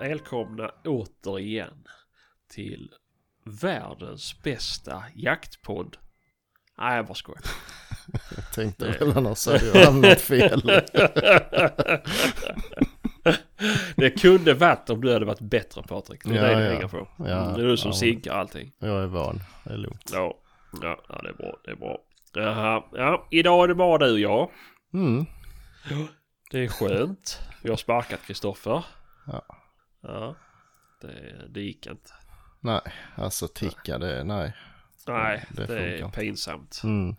välkomna återigen till världens bästa jaktpodd. Nej, jag bara skojar. Jag tänkte väl annars hade jag hamnat fel. det kunde varit om du hade varit bättre Patrik. Det är Ja, det det ja. hänger på. Ja, det är du som ja. sinkar allting. Jag är van, det är lugnt. Ja, ja, ja, det är bra. Det är bra. Jaha, ja, idag är det bara du och jag. Mm. Det är skönt. Vi har sparkat Kristoffer. Ja. Ja, det, det gick inte. Nej, alltså ticka det, nej. Nej, Det det, är pinsamt. Mm.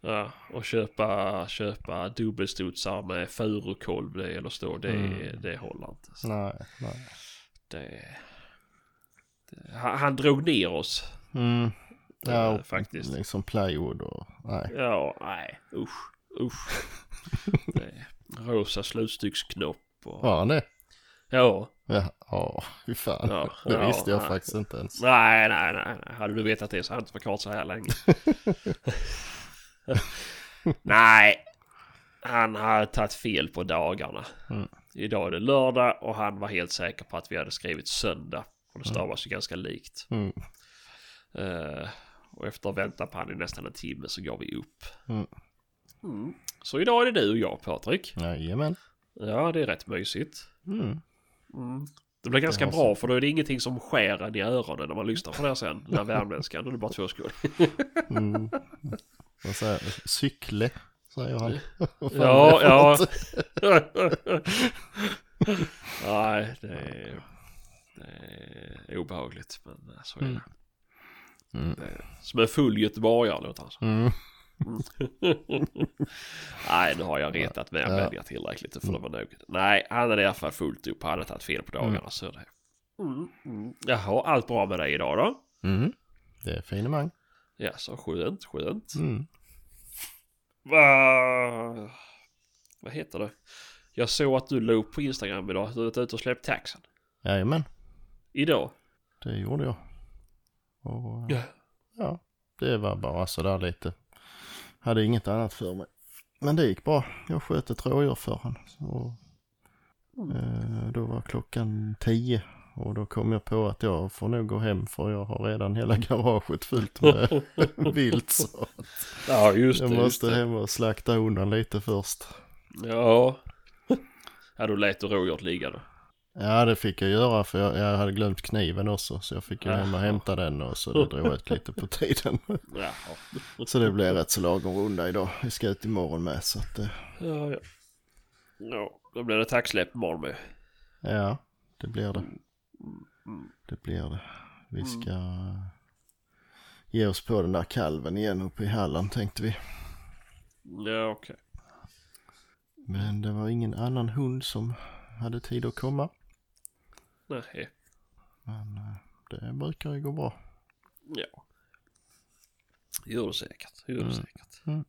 Ja, och köpa, köpa dubbelstudsar med furukolv det eller så, det, Mm. det håller inte. Så Nej, nej. Det, det, han, han drog ner oss. Mm. Ja, Ja, och faktiskt. liksom plywood och nej. Ja, nej, usch, usch. det, rosa slutstycksknopp och... Var han det? Ja, Ja, fy fan. Ja, det ja, visste jag nej. faktiskt inte ens. nej, nej, nej, nej. Hade du vetat det så hade det inte varit klart så här länge. nej, han har tagit fel på dagarna. Mm. Idag är det lördag och han var helt säker på att vi hade skrivit söndag. Och det stavas ju ganska likt. Mm. Eh, och efter att ha väntat på han i nästan en timme så går vi upp. Mm. Mm. Så idag är det du och jag Patrik. Jajamän. Ja, det är rätt mysigt. Mm. Mm. Det blir ganska Ja, bra för då är det ingenting som skär en i öronen när man lyssnar på det här sen. Den här värmländskan. Då är det bara två skål. Mm. Säger Cykle, säger han. Ja, det ja. Nej, det är, det är obehagligt. Men så är det. Mm. Mm. det är, som en full göteborgare låter han som. Mm. Nej, nu har jag retat med Ja. vänliga tillräckligt. Det får det vara nog. Nej, han är i alla fall fullt upp. Han hade tagit fel på dagarna. Mm. Så det. Mm, mm. Jaha, allt bra med dig idag då? Mm. Det är finemang. Ja, så skönt, skönt. Mm. Va... Vad heter det? Jag såg att du la upp på Instagram idag. Du var ute och släppt taxen. Jajamän, Idag? det gjorde jag. Och, Ja. ja, det var bara sådär lite. Hade inget annat för mig. Men det gick bra. Jag sköt ett rådjur för honom. Och, eh, då var klockan tio. Och då kom jag på att jag får nog gå hem för jag har redan hela garaget fullt med vilt. Så Ja, just det. jag måste hem och slakta undan lite först. Ja. Ja, då lät du rådjuret ligga då. Ja det fick jag göra för jag, jag hade glömt kniven också. Så jag fick ju hem och hämta den och så det drog ut lite på tiden. Så det blev rätt så lagom runda idag. Vi ska ut imorgon med så att eh, ja. ja. ja då blir det taxsläpp imorgon med. ja det blir det. Mm. Det blir det. Vi ska ge oss på den där kalven igen uppe i Halland tänkte vi. Ja, okej. Men det var ingen annan hund som hade tid att komma. Nej. Men eh, det brukar ju gå bra. Ja. Gör det säkert. Gör det Mm. säkert. Mm.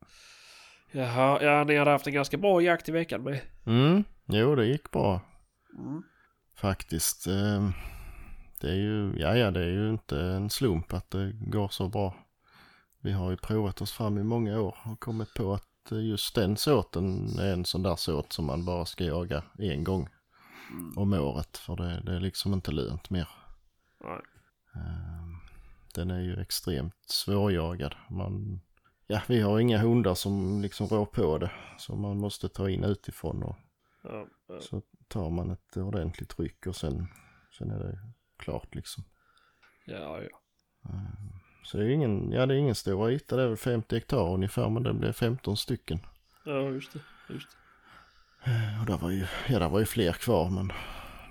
Jaha, ja ni hade haft en ganska bra jakt i veckan med. Mm, jo det gick bra. Mm. Faktiskt. eh, Det är ju, ja ja det är ju inte en slump att det går så bra. Vi har ju provat oss fram i många år och kommit på att eh, just den såten är en sån där såt som man bara ska jaga en gång Mm. om året. För det, det är liksom inte lönt mer. Nej. Eh, Den är ju extremt svårjagad. Man, ja vi har inga hundar som liksom rår på det. Så man måste ta in utifrån och Ja, ja. så tar man ett ordentligt ryck och sen, sen är det klart liksom. ja, ja. Så det är ingen, ja det är ingen stor yta, det är väl 50 hektar ungefär men det blir 15 stycken. Ja, just det. Just det. Och där var ju, ja där var ju fler kvar men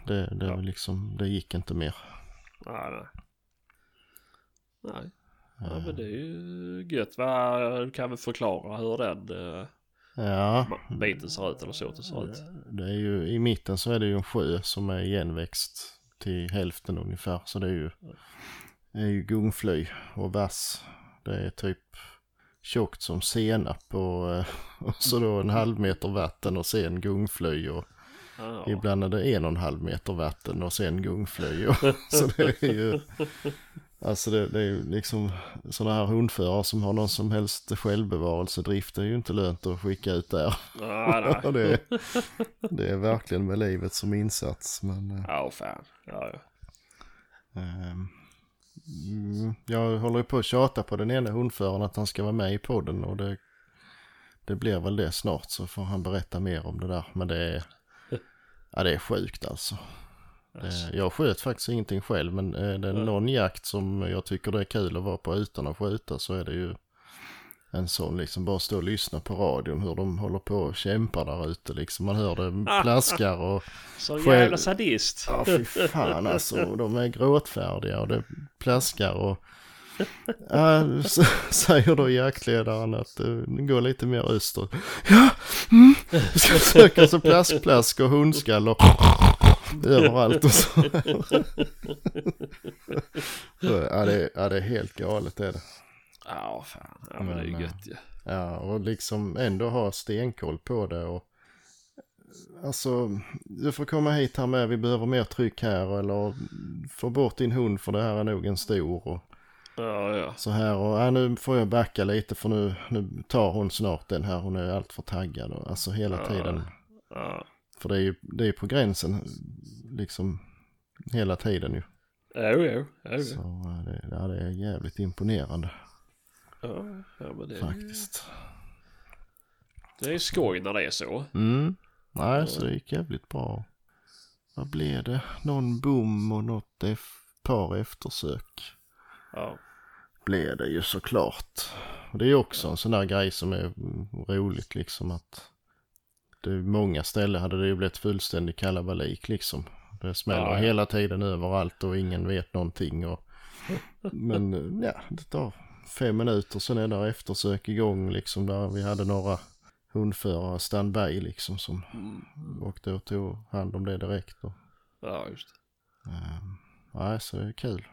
det, det, Ja. liksom, det gick inte mer. Nej, nej. Nej. Ja, men det är ju gött. Va? Du kan väl förklara hur den uh, Ja, biten ser ut eller så det ser ut. det är ju, i mitten så är det ju en sjö som är igenväxt till hälften ungefär. Så det är ju, det är ju gungfly och vass. Det är typ tjockt som senap och, eh, och så då en halv meter vatten och sen gungfly och Ja, ibland är det en och en halv meter vatten och sen gungfly. Och, så det är ju, Alltså det, det är ju liksom sådana här hundförare som har någon som helst självbevarelsedrift. Det är ju inte lönt att skicka ut där. Nej. det, är, det är verkligen med livet som insats. Men eh, Ja, fan. Ja, ja. ehm, mm, jag håller ju på att tjata på den ena hundföraren att han ska vara med i podden. Och det, det blir väl det snart så får han berätta mer om det där. Men det är, ja, det är sjukt alltså. Det, jag sköt faktiskt ingenting själv men är det någon jakt som jag tycker det är kul att vara på utan att skjuta så är det ju en sån liksom bara stå och lyssna på radion hur de håller på och kämpar där ute liksom. Man hör det plaskar och Så Själv- jävla sadist. ja fy fan alltså. De är gråtfärdiga och det plaskar och Ja, så säger då jaktledaren att eh, det går lite mer österut. Ja, mm. Ska söka så plaskplask och hundskall och överallt och så. Ja, det, är- ja, det är helt galet är det. Ja, fan. Ja, men det är ju Men, gött ju. Ja, och liksom ändå ha stenkoll på det och Alltså, du får komma hit här med, vi behöver mer tryck här eller få bort din hund för det här är nog en stor och Ja, ja. så här och ja, nu får jag backa lite för nu, nu tar hon snart den här, hon är allt för taggad och alltså hela Ja. tiden. Ja, För det är ju det är på gränsen liksom hela tiden ju. jo, jo. jo. Så ja, det, ja, det är jävligt imponerande Ja, ja, men det faktiskt. det är skoj när det är så. Mm. Nej, så det gick jävligt bra. Vad blev det? Någon bom och något par eftersök. Ja, Blev det ju såklart. Och det är också en sån där grej som är roligt liksom att det är många ställen hade det ju blivit fullständig kalabalik liksom. Det smäller ja. hela tiden överallt och ingen vet någonting. Och... Men ja, det tar fem minuter sen är det eftersök igång liksom där vi hade några hundförare standby liksom som åkte och tog hand om det direkt. Och, ja just det. ehm, nej, så det är kul.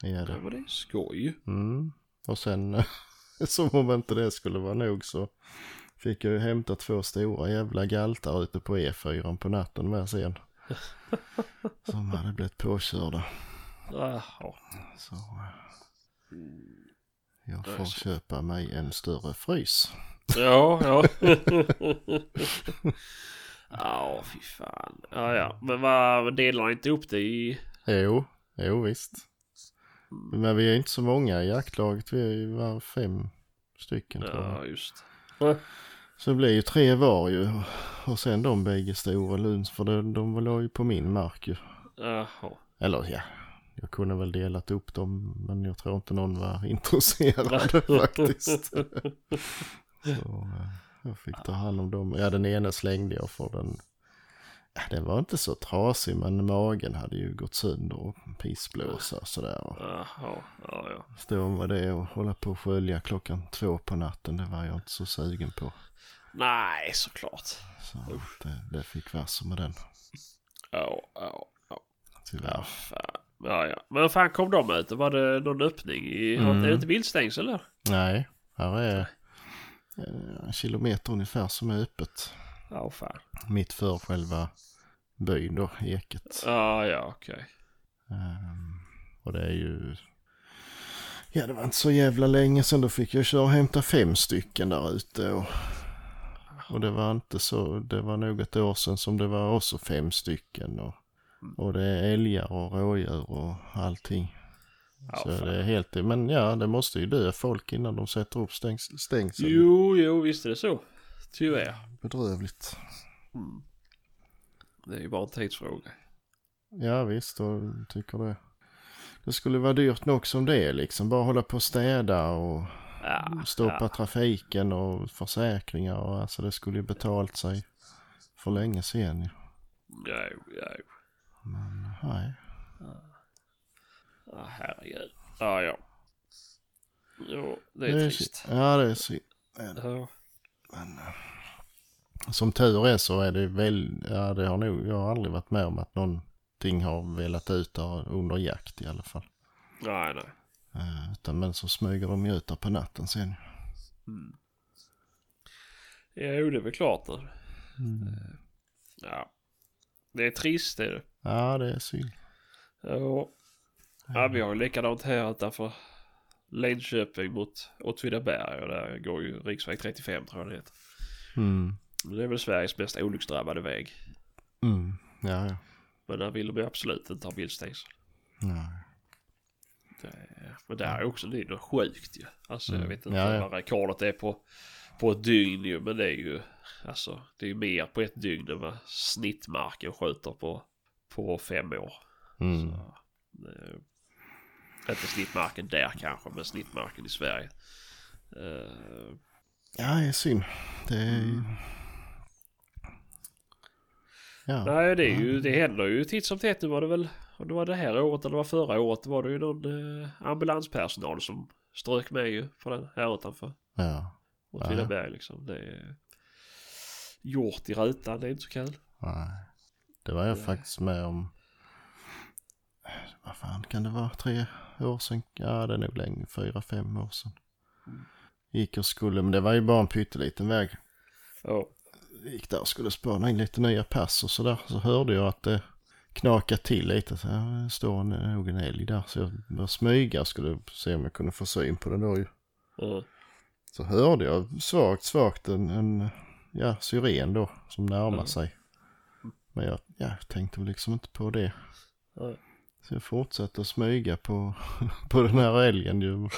Det är Ja, det. det är skoj. Mm. Och sen, som om inte det skulle vara nog så fick jag ju hämta två stora jävla galtar ute på E4 på natten med sen. Som hade blivit påkörda. Jaha. Så eh, jag får köpa mig en större frys. Ja, ja. Ja, fy fan. Ja, ja. Men vad delar han inte upp det i? Jo, jo visst. Men vi är inte så många i jaktlaget. Vi är var fem stycken tror jag. Ja, just Så det blir ju tre var ju. Och sen de bägge stora Lunds. För de, de låg ju på min mark ju. Jaha. Eller ja, jag kunde väl delat upp dem. Men jag tror inte någon var intresserad faktiskt. Så eh, jag fick ta hand om dem. Ja, den ena slängde jag för den. Ja, den var inte så trasig men magen hade ju gått sönder och pissblåsa och sådär. Ja, ja. stå med det och hålla på och skölja klockan två på natten. Det var jag inte så sugen på. Nej, såklart. Så det, det fick så med den. Ja, ja, ja. Tyvärr. Fan. Ja, ja. Men fan kom de ut? Var det någon öppning i... Mm. Är det inte viltstängsel där? Nej, här är eh, en kilometer ungefär som är öppet. Ja, fan. Mitt för själva byn då, Eket. Ja, ja, okej. Ehm, och det är ju... Ja, det var inte så jävla länge sedan då fick jag köra och hämta fem stycken där ute. Och, och det var inte så, det var nog ett år sedan som det var också fem stycken. Och, och det är älgar och rådjur och allting. Ja, så fan. det är helt, men ja, det måste ju dö folk innan de sätter upp stängs, stängsel. Jo, jo, visst är det så. Tyvärr. Bedrövligt. Mm. Det är ju bara en tidsfråga. Ja visst, och tycker det. Det skulle vara dyrt nog som det är liksom. Bara hålla på och städa och Ja, stoppa ja. trafiken och försäkringar och alltså det skulle ju betalt sig för länge sedan. Ja, ja. Men nej. Ja, herregud. Ja, ja. Jo, det är Det är trist. Ja det är synd. Ja. Men, eh, som tur är så är det väl, ja det har nog, jag har aldrig varit med om att någonting har velat ut där under jakt i alla fall. Nej, nej. Eh, utan men så smyger de ju ut där på natten sen. Mm. Jo, det är väl klart. Mm. Ja. Det är trist det är det. Ja det är synd. Ja. Ja, vi har ju likadant här utanför Linköping mot Åtvidaberg och där går ju riksväg 35 tror jag det heter. Mm. Det är väl Sveriges mest olycksdrabbade väg. Mm. Ja, ja. Men där vill de absolut inte ha viltstängsel. Nej. Det Men det här är också det är sjukt ju. Alltså jag Mm. vet inte Ja, ja. vad rekordet är på, på ett dygn ju. Men det är ju alltså det är mer på ett dygn än vad snittmarken skjuter på, på fem år. Mm. Så, det är, inte snittmarken där kanske men snittmarken i Sverige. Eh, Ja, det är synd. Det är ju... Ja. nej det är ju, det händer ju titt som tätt. Nu var det väl, om det var det här året eller det var förra året. Då var det ju någon eh, ambulanspersonal som strök med ju på den här utanför. Ja. Åtvidaberg liksom. Det är gjort i rutan, det är inte så kul. Nej. Det var jag faktiskt med om. Vad fan kan det vara? Tre år sedan? Ja, det är nog länge. Fyra, fem år sedan. Mm. Gick och skulle, men det var ju bara en pytteliten väg. Ja. Gick där och skulle spana in lite nya pass och sådär. Så hörde jag att det knakade till lite. Så här, står nog en älg där. Så jag började smyga och skulle se om jag kunde få syn på den då ju. Ja. Så hörde jag svagt, svagt en, en ja, syren då som närmar Ja. sig. Men jag, ja, tänkte liksom inte på det. Ja. Så jag fortsatte att smyga på, på den här älgen ju. Och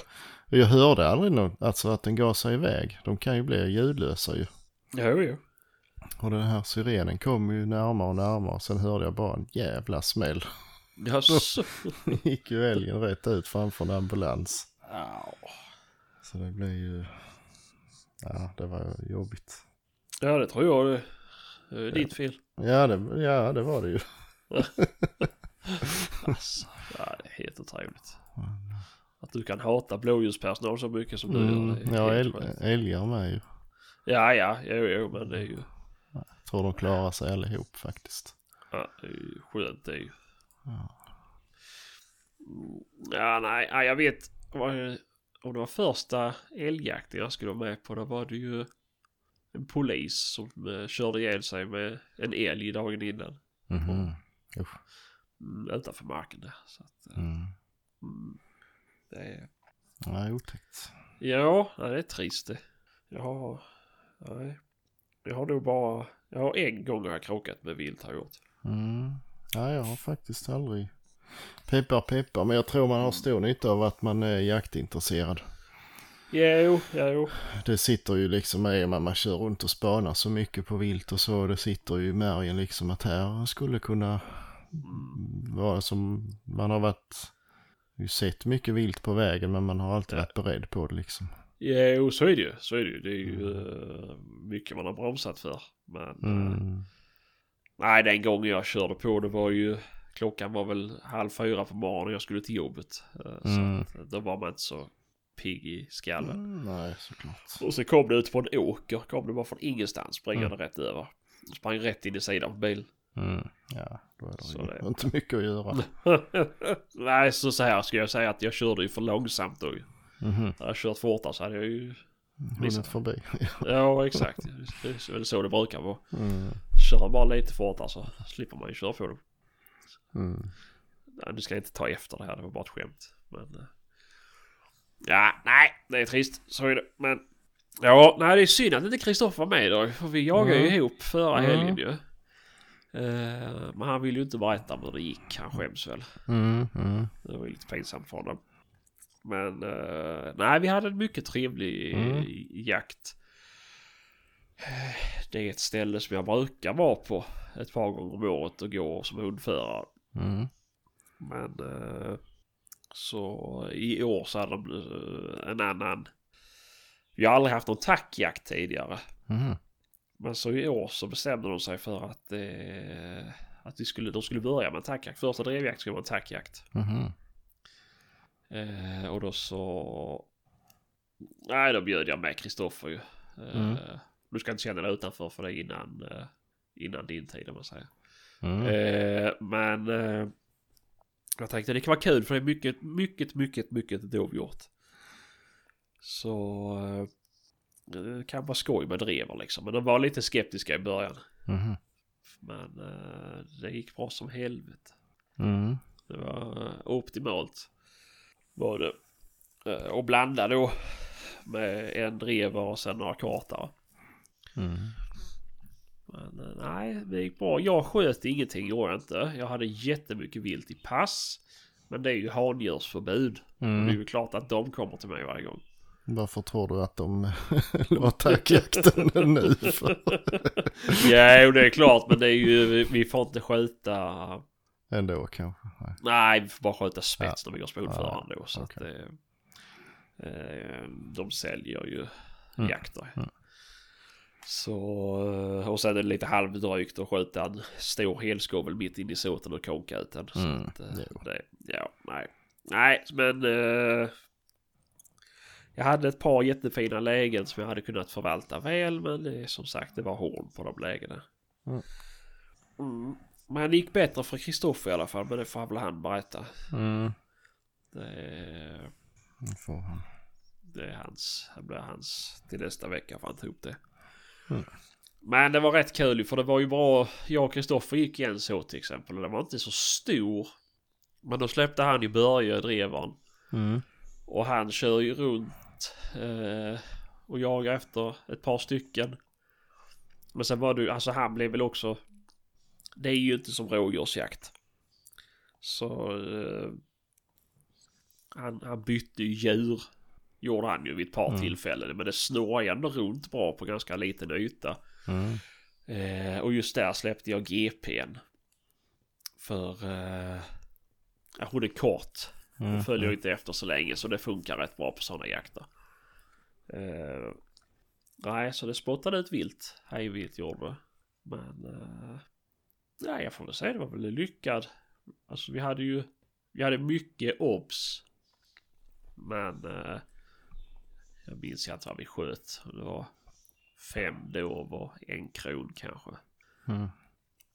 jag hörde aldrig något, alltså att den gav sig iväg. De kan ju bli ljudlösa ju. Jo, jo. Och den här syrenen kom ju närmare och närmare. Sen hörde jag bara en jävla smäll. Jaså? gick ju älgen rätt ut framför en ambulans. Så det blev ju, ja det var jobbigt. ja, det tror jag det. Det är ditt fel. Ja det, ja, det var det ju. Alltså, ja, det är helt otroligt. Att du kan hata blåljuspersonal så mycket som du Mm, gör. Ja, älgar med ju. Ja, ja, jo, jo, men det är ju, Tror de klarar sig allihop faktiskt. ja, det är ju skönt det är ju. Ja. Ja, nej, ja, jag vet om det var första älgjakten jag skulle vara med på. Då var det ju en polis som eh, körde ihjäl sig med en älg dagen innan. Mhm. Mm, utanför marken där. Så att, eh, Mm. mm, det är... Ja, otäckt. Ja, nej, det är trist det. Jag har... Nej. Jag har nog bara... Jag har en gång har jag krockat med vilt har jag gjort. Mm. Ja, jag har faktiskt aldrig peppar peppar. Men jag tror man har stor nytta av att man är jaktintresserad. Jo, jo. Det sitter ju liksom med man, man kör runt och spanar så mycket på vilt och så. Det sitter ju i märgen liksom att här skulle kunna vara som man har varit ju sett mycket vilt på vägen men man har alltid Ja. varit beredd på det liksom. Jo, så är det ju. Så är det ju. Det är ju eh, mycket man har bromsat för. Men... eh, Mm. Nej, den gången jag körde på det var ju... Klockan var väl halv fyra på morgonen och jag skulle till jobbet. Eh, Mm. Så att, då var man inte så pigg i skallen. Mm, nej, såklart. Och så kom det ut på en åker. Kom det bara från ingenstans springande rätt över. Sprang rätt in i sidan på bilen. Mm. Ja, då är det Så det- inte mycket att göra. Nej, så, så här ska jag säga att jag körde ju för långsamt då. Mhm. Hade jag kört fortare så hade jag ju... Hunnit förbi. Ja, exakt. Det är väl så det brukar vara. Mm. Kör man lite fortare så slipper man ju dem. Mm. Nej, nu ska jag inte ta efter det här, det var bara ett skämt. Men... eh, Ja, nej, det är trist. Så är det. Men... Ja, nej det är synd att inte Kristoffer var med idag. För vi jagade ju Mm. ihop förra Mm. helgen ju. Eh, men han ville ju inte berätta hur det gick. Han skäms väl. Mm. Mm. Det var ju lite pinsamt för honom. Men eh, nej, vi hade en mycket trevlig Mm. jakt. Det är ett ställe som jag brukar vara på ett par gånger om året och gå som hundförare. Mm. Men eh, så i år så hade de eh, en annan. Vi har aldrig haft någon tackjakt tidigare. Mm. Men så i år så bestämde de sig för att, eh, att vi skulle, de skulle börja med en tackjakt. Första drevjakt skulle vara en tackjakt. Mhm. Eh, och då så... Nej, då bjöd jag med Kristoffer ju. Eh, Mm. Du ska inte känna dig utanför för det innan, eh, innan din tid om man säger. Mm. Eh, men eh, jag tänkte det kan vara kul för det är mycket, mycket, mycket, mycket dovhjort. Så eh, det kan vara skoj med drever liksom. Men de var lite skeptiska i början. Mhm. Men det gick bra som helvete. Mm. Det var optimalt. Var det. Och blanda då med en drever och sen några kartar. Mm. Men eh, nej, det gick bra. Jag sköt ingenting gjorde jag inte. Jag hade jättemycket vilt i pass. Men det är ju handjursförbud. Och det är Mm. ju klart att de kommer till mig varje gång. Varför tror du att de la tackjakten nu? Ja, jo, det är klart. Men det är ju, vi får inte skjuta. Ändå kanske. Nej. Nej, vi får bara skjuta spets när vi går spolföraren då. Så okej. att det, eh, de säljer ju Mm. jakter. Mm. Så, eh, och sen är det lite halvdrygt att skjuta en stor helskovel mitt in i såten och konka ut den. Mm, att, eh, det, ja, nej. Nej, men eh, jag hade ett par jättefina lägen som jag hade kunnat förvalta väl. Men det, är som sagt, det var hål på de lägena. Mm. Mm. Men det gick bättre för Kristoffer i alla fall. Men det får väl han berätta. Mm. Det Nu får han. det är hans. Det blir hans till nästa vecka för han ta upp det. Mm. Men det var rätt kul för det var ju bra. Jag och Kristoffer gick igen så till exempel. Och det var inte så stor. Men då släppte han i Börje drevaren. Mm. Och han kör ju runt. Eh, och jagar efter ett par stycken. Men sen var ju, alltså han blev väl också. Det är ju inte som rådjursjakt. Så. Eh, han, han bytte ju djur. Gjorde han ju vid ett par Mm. tillfällen. Men det snurrar ändå runt bra på ganska liten yta. Mm. Eh, och just där släppte jag GPn. För eh, hon är kort. Mm. Den följer ju inte efter så länge så det funkar rätt bra på sådana jakter. Eh, nej, så det spottade ut vilt. Hejvilt gjorde det. Men eh, nej, jag får väl säga det var väl lyckad. Alltså vi hade ju vi hade mycket obs. Men eh, jag minns inte vad vi sköt. Det var fem dov och en kron kanske. Mm.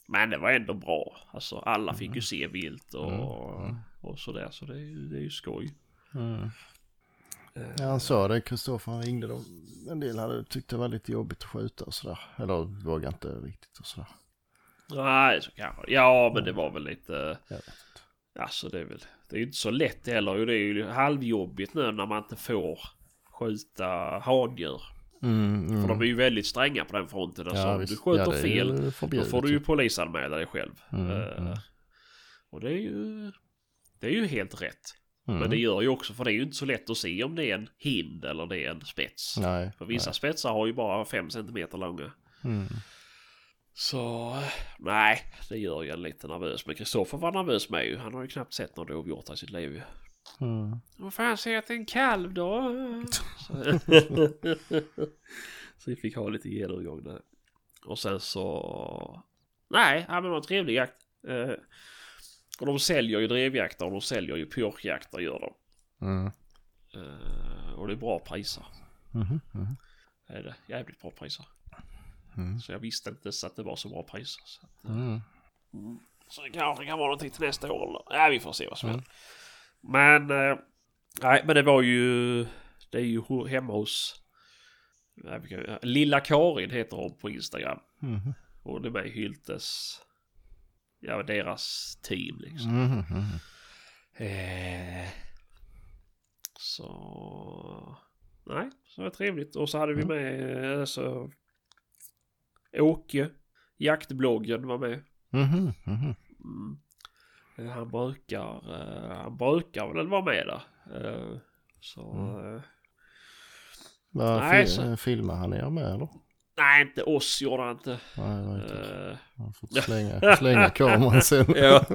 Men det var ändå bra. Alltså alla fick ju se vilt och, Mm, mm. och sådär. Så det är ju, det är ju skoj. Mm. Eh, Ja, han sa det, Kristoffer, han ringde dem. En del hade tyckt det var lite jobbigt att skjuta och sådär. Eller vågade inte riktigt och sådär. Nej, så kanske. Ja, men det var väl lite... Alltså det är väl... Det är ju inte så lätt heller. Det är ju halvjobbigt nu när man inte får skjuta handjur. Mm, mm. För de är ju väldigt stränga på den fronten. Alltså, om du skjuter Ja, fel, då får du ju polisanmäla dig själv. Mm, mm. Och det är ju... Det är ju helt rätt. Mm. Men det gör ju också, för det är ju inte så lätt att se om det är en hind eller det är en spets. Nej. För vissa nej. spetsar har ju bara 5 cm långa. Mm. Så nej, det gör ju en lite nervös. Men Kristoffer var nervös med ju. Han har ju knappt sett något dovhjort i sitt liv ju. Mm. Vad fan säger att det är en kalv då? Så, så vi fick ha lite genomgång där. Och sen så... Nej, ja, men det var en trevlig jakt. Eh, och de säljer ju drevjakter och de säljer ju pyrschjakter gör de. Mm. Eh, och det är bra priser. Mhm, mhm. Det är det. Jävligt bra priser. Mm. Så jag visste inte ens att det var så bra priser. Så, att, Mm. så det kanske kan vara någonting till nästa år? Ja, vi får se vad som Mm. händer. Men... Eh, nej, men det var ju... Det är ju hemma hos... Lilla Karin heter hon på Instagram. Och det är med i Hyltes... Ja, deras team liksom. Mhm. Eh, så... Nej, så var det trevligt. Och så hade vi med eh, så... Åke. Jaktbloggen var med. Mhm, mhm. Mm. Eh, Han brukar... eh, Han brukar väl vara med där. Eh, Så... Mm. Vad Nej, fi- så- filmar han er med eller? Nej, inte oss gjorde han inte. Nej, vet inte. Han fått slänga, slänga kameran sen. ja.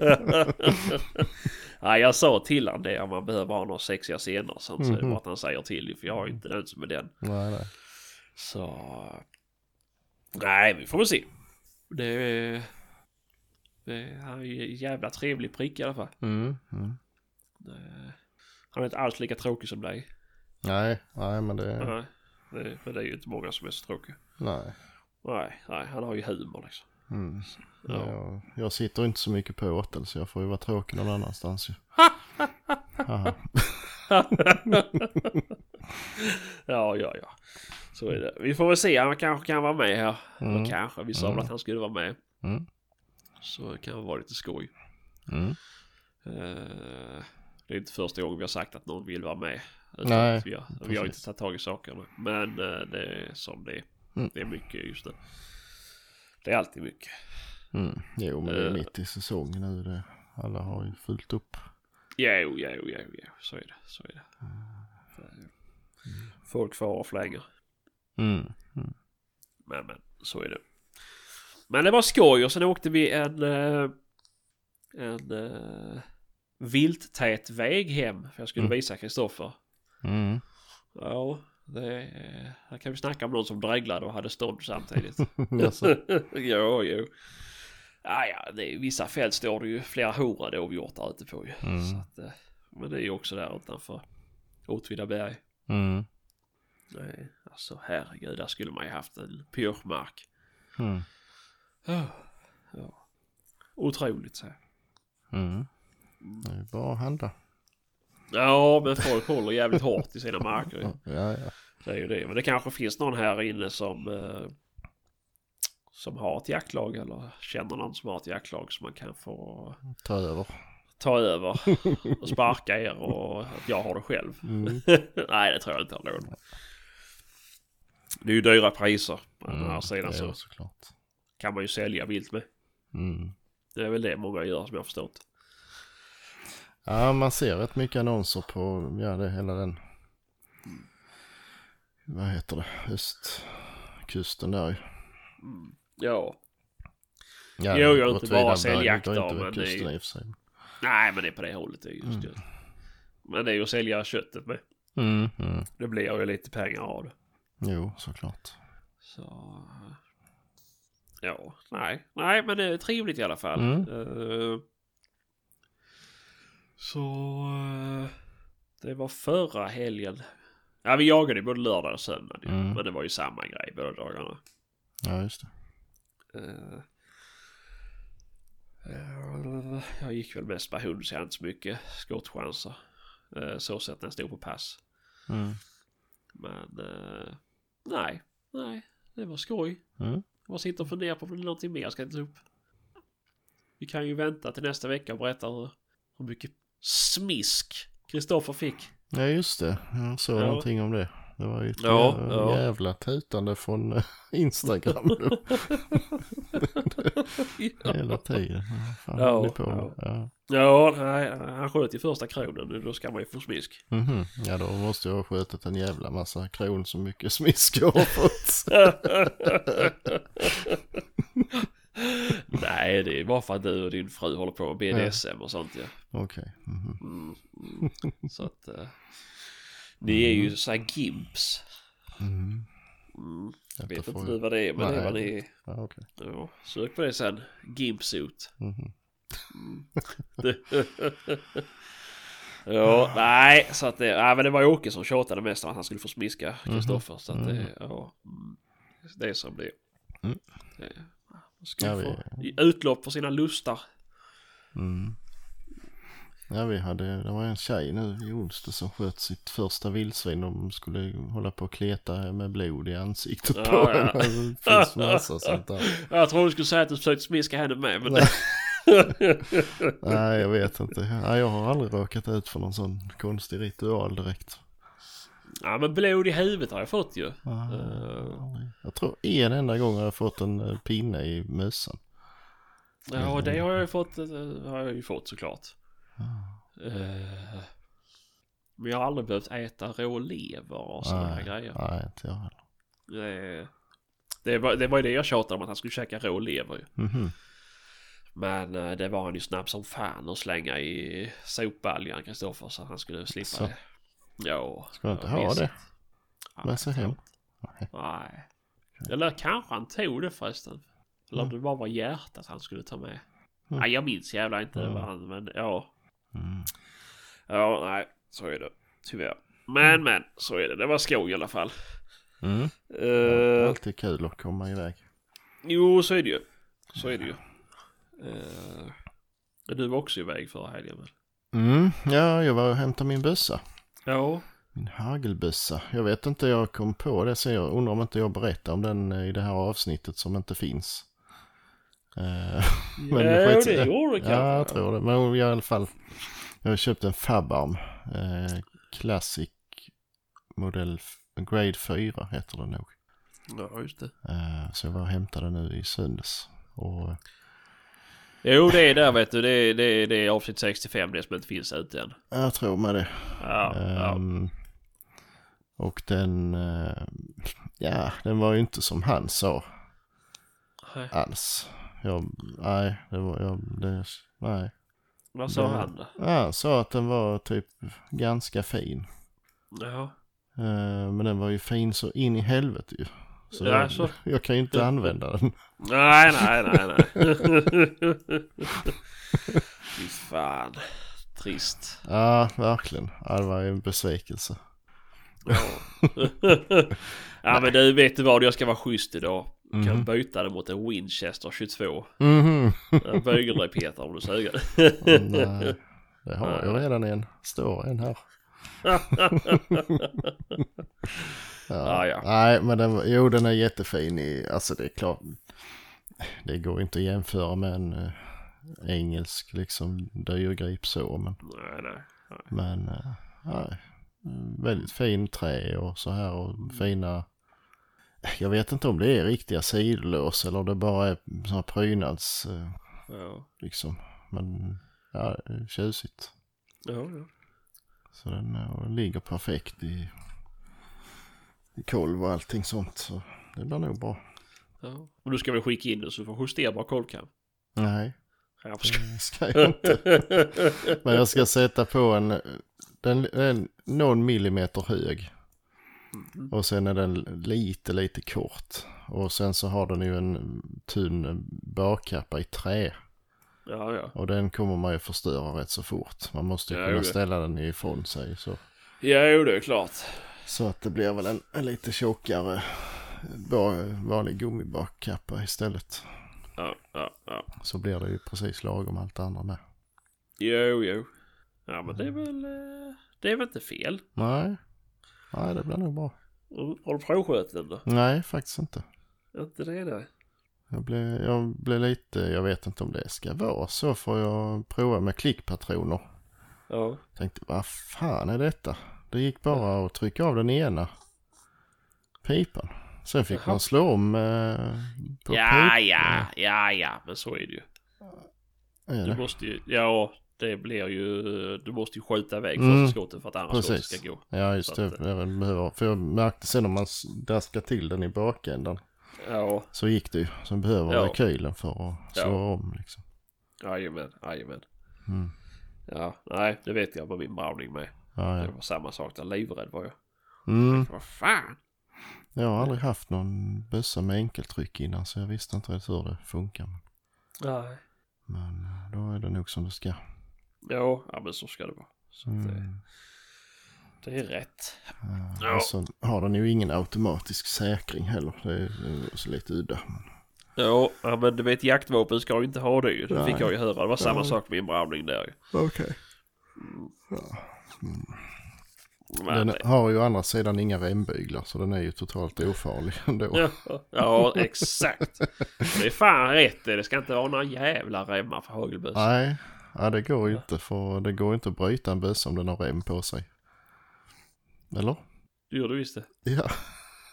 Nej, jag sa till han det om man behöver ha några sexiga scener. Sen så Mhm. bara att han säger till. För jag har ju inte den som är den. Nej, nej. Så... Nej, vi får väl se. Det är... det han är ju en jävla trevlig prick i alla fall. Mm, mm. Det- Han är inte alls lika tråkig som dig. Nej, nej men det... Nej, det, för det är ju inte många som är så tråkiga. Nej. Nej, nej, han har ju humor liksom. Mm. Ja. Jag, jag sitter inte så mycket på åtel så jag får ju vara tråkig någon annanstans ju. Ja, ja, ja. Så är det. Vi får väl se. Han kanske kan vara med här. Mm. Eller kanske. Vi sa väl Mm. att han skulle vara med. Mm. Så det kan vara lite skoj. Mm. Eh, det är inte första gången vi har sagt att någon vill vara med. Nej, vi, har, vi har inte tagit tag i sakerna. Men eh, det är som det är. Mm. Det är mycket just nu. Det är alltid mycket. Mm. Jo men det är Eh. mitt i säsongen nu. Det, alla har ju fullt upp. Jo, jo, jo, jo. Så är det. Så är det. Så är det. Folk far och flänger. Mm. Men, men, så är det. Men det var skoj och sen åkte vi en... eh, en uh, vilttät väg hem. För jag skulle Mm. visa Kristoffer. Mm. Ja, det... Här kan vi snacka om någon som dreglade och hade stånd samtidigt. Jo, jo. Ja, ja, det är, vissa fält står det ju flera hundra dovhjortar ute på ju. Mm. Så att, eh, men det är ju också där utanför Åtvidaberg. Mm. Nej, alltså herregud, där skulle man ju haft en pyrschmark. Mm. Ja. ja. Otroligt så. här. Mm. Det är bara att handla. Ja, men folk håller jävligt hårt i sina marker. Ja, ja. Det är ju det. Men det kanske finns någon här inne som eh, som har ett jaktlag eller känner någon som har ett jaktlag som man kan få Ta över. ta över och sparka er och att jag har det själv. Mm. Nej, det tror jag inte har någon. Det är ju dyra priser. Men å andra Mm. sidan det är så såklart. Kan man ju sälja vilt med. Mm. Det är väl det många gör som jag har förstått. Ja, man ser rätt mycket annonser på, ja det hela den, vad heter det, östkusten där ju. Mm. Ja. Ja, Jo, jag är inte bara inte men det är ju-. Nej, men det är på det hållet. Det är just Mm. det. Men det är ju att sälja köttet med. Mm, mm. Det blir ju lite pengar av det. Jo, såklart. Så... Ja, nej. Nej, men det är trevligt i alla fall. Mm. Eh, så... eh, det var förra helgen. Ja, vi jagade både lördag och söndag. Mm. Men det var ju samma grej båda dagarna. Ja, just det. Eh, jag gick väl mest på hund så jag hade inte så mycket skottchanser. Uh, så sett när jag stod på pass. Mm. Men nej, nej, det var skoj. Mm. Jag sitter och funderar på om det är någonting mer jag ska ta upp. Vi kan ju vänta till nästa vecka och berätta hur, hur mycket smisk Kristoffer fick. Ja, just det. Jag såg Ja. någonting om det. Det var ju ett Ja, jä- ja. jävla tutande från eh, Instagram hela tiden. Fan Ja, på? Ja. Ja, nej, han sköt i första kronen. Då ska man ju få smisk. Mhm. ja, då måste jag ha skjutit en jävla massa kron så mycket smisk jag har fått. Nej, det är bara för att du och din fru håller på med BDSM och sånt ja. Okej. mhm. Mm, mm. Så att... eh, ni är ju så här gimps. Mm. Mm. Jag vet inte nu vad det är, men det är vad Nej. ni är. Ja, okej. Ja, sök på det sen. Gimpsuit. Mhm. ja, nej, så att det, nej, men det var Åke som tjatade mest om att han skulle få smiska Kristoffer. Så att det, Mhm. ja, mm, det är som det är. Mm. Det- ska Ja, få vi- utlopp för sina lustar. Mm. Ja, vi hade, det var en tjej nu i onsdag som sköt sitt första vildsvin. De skulle hålla på och kleta med blod i ansiktet Ja, på ja. henne. Det finns massa sånt där. Jag tror du skulle säga att du försökte smiska henne med, men... Nej. Nej, jag vet inte. Nej, jag har aldrig råkat ut för någon sån konstig ritual direkt. Ja, men blod i huvudet har jag fått ju. Ah, aldrig. Jag tror en enda gång har jag fått en eh, pinne i mössan. Ja, det har jag ju fått, eh, har jag ju fått såklart. Ah. Eh, Men jag har aldrig behövt äta rå lever och sådana här grejer. Nej, inte jag heller. Det, det, var, det var ju det jag tjatade om att han skulle käka rå lever ju. Mhm. Men eh, det var han ju snabb som fan och slänga i sopbaljan Kristoffer så att han skulle slippa Så. det. Ja. Ska jag inte ha visst. det Ja, med sig hem? Nej. Nej. Eller kanske han tog det förresten. Eller om Mm. det bara var hjärtat han skulle ta med. Mm. Nej, jag minns jävla inte Mm. vad han, men ja. Mm. Ja, nej, så är det. Tyvärr. Men, men, så är det. Det var skoj i alla fall. Mm. Uh, alltid kul att komma iväg. jo, så är det ju. Så är det ju. Uh, du var också iväg förra helgen väl? Mm. Ja, jag var och hämtade min bössa. Ja. Min hagelbössa. Jag vet inte, jag kom på det så jag undrar om inte jag berättar om den eh, i det här avsnittet som inte finns. Eh, Ja, Men det, skit- gjorde det kanske. Ja, jag tror det. Men i alla fall. Jag har köpt en Fabarm. Eh, Classic modell Grade 4 heter den nog. Ja, just det. Eh, så jag var och hämtade nu i söndags. Och Jo, det är där vet du. Det är, det är, det är avsnitt 65 det som inte finns ute än. jag tror med det. Ja, ja. Ehm, Och den, eh, ja den var ju inte som han sa Nej. alls. Jag, nej, det var, jag, det, nej. Vad sa det- han då? Ja, han sa att den var typ ganska fin. Ja. Eh, men den var ju fin så in i helvete ju. Så Ja, jag, så. jag kan ju inte använda den. Nej, nej, nej, nej. Fy fan. Trist. Ja, verkligen. Det var ju en besvikelse. Ja. ja men du vet du vad, jag ska vara schysst idag. Kan Mhm. byta det mot en Winchester 22. Mhm. En Bögelrepeter om du suger. Nej, det har jag redan en. Står en här. Ja, ja. Nej, men den, jo den är jättefin i, alltså det är klart. Det går inte att jämföra med en eh, engelsk liksom dyrgrip så, men, nej, nej. nej. men eh, nej, Mm, väldigt fin trä och så här och fina. Jag vet inte om det är riktiga sidolås eller det bara är sådana prydnads eh, Ja. liksom. Men ja, tjusigt. Ja, ja. Så den, eh, den ligger perfekt i kolv och allting sånt. Så det blir nog bra. ja. Och du ska väl skicka in det så du får justera kolkam. Nej, Ja, det ska jag inte. Men jag ska sätta på en, den är någon millimeter hög. Mm. Och sen är den lite, lite kort. Och sen så har den ju en tunn bakkappa i trä. ja, ja. Och den kommer man ju förstöra rätt så fort. Man måste ju Ja, kunna ställa den ifrån sig. Så. Ja, jo, det är klart. Så att det blir väl en, en lite tjockare vanlig gummibakkappa istället. Ja, ja, ja. Så blir det ju precis lagom allt andra med. Jo, jo. Ja, men det är väl... eh, Det är väl inte fel. Nej, nej det blir nog bra. Har du provskjutit den då? Nej, faktiskt inte. Inte det nej. Jag blev, jag blev lite, jag vet inte om det ska vara så får jag prova med klickpatroner. Ja. Tänkte, vad fan är detta? Det gick bara att trycka av den ena pipan. Sen fick Jaha. man slå om eh, på Ja, pip- ja, ja, ja, men så är det ju. Är Du det? måste ju, ja, det blir ju, du måste ju skjuta iväg Mm. första skottet för att andra skottet ska gå. Ja, just Så det. att, Jag behöver, för jag märkte sen om man daskar till den i bakändan Ja, så gick det ju. Sen behöver Ja. rekylen för att slå Ja. om liksom. jajamän, jajamän. Mm. Ja, nej, det vet jag med min Browning med. Ja, Det ja. var samma sak där, livrädd var jag. Mm. Vad fan? Jag har aldrig haft någon bössa med enkeltryck innan så jag visste inte riktigt hur det funkar. Nej. Men eh, då är det nog som det ska. Ja, ja men så ska det vara. Så att det, Mm. det är rätt. Ja. Ja. Och så har den ju ingen automatisk säkring heller. Det är, det så lite udda. Ja, ja, men du vet jaktvapen ska ju inte ha det ju. Det fick jag ju höra. Det var samma Nej. sak med min Browning där ju. Okej. Men, Den har ju å andra sidan inga rembyglar så den är ju totalt ofarlig ändå. ja, ja, exakt. Det är fan rätt det. Ska inte vara några jävla remmar för hagelbössa. Nej, ja, det går ju inte för det går inte att bryta en bössa om den har rem på sig. Eller? Det gör du visst det. Ja,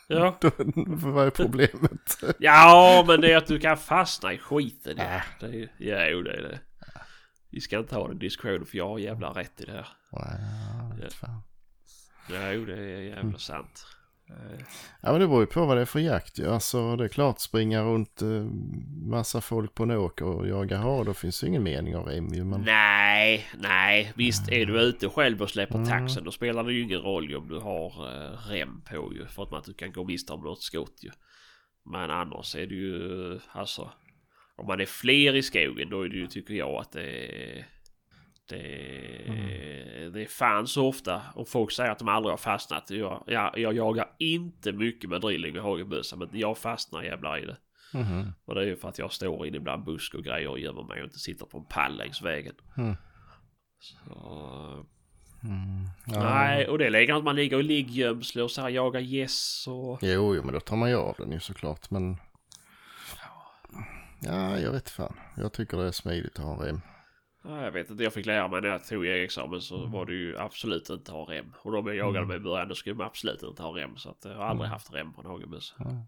Ja. vad är problemet? ja, men det är att du kan fastna i skiten. Ja, Äh. det är, ja jo, det är det. Vi ska inte ha den diskussionen för jag har jävla rätt i det här. Nej, ja, vet fan. Ja, jo, det är jävla Mm. sant. Ja men det beror ju på vad det är för jakt ju. Alltså det är klart springa runt eh, massa folk på en åker och jaga hare då finns det ingen mening av rem ju. Men Nej, nej, visst är du ute själv och släpper Mm. taxen då spelar det ju ingen roll om du har eh, rem på ju för att man inte kan gå miste om något skott ju. Men annars är det ju alltså om man är fler i skogen då är det ju tycker jag att det är det, Mm. det är fan så ofta och folk säger att de aldrig har fastnat. Jag, jag, jag jagar inte mycket med drilling och hagelbössa men jag fastnar jävlar i det. Mhm. Och det är ju för att jag står inne bland busk och grejer och gömmer mig och inte sitter på en pall längs vägen. Mm. Så, Mm. Ja. Nej, och det är läge att man ligger i ligggömsle och så här jagar gäss och... Jo, jo men då tar man ju av den ju såklart men Ja, jag vet fan. Jag tycker det är smidigt att ha rem. Ja, jag vet inte, jag fick lära mig när jag tog examen så var det ju absolut inte ha rem. Och de jag jagade med i början då skulle man absolut inte ha rem. Så att jag har aldrig haft rem på en hagelbössa. Ja.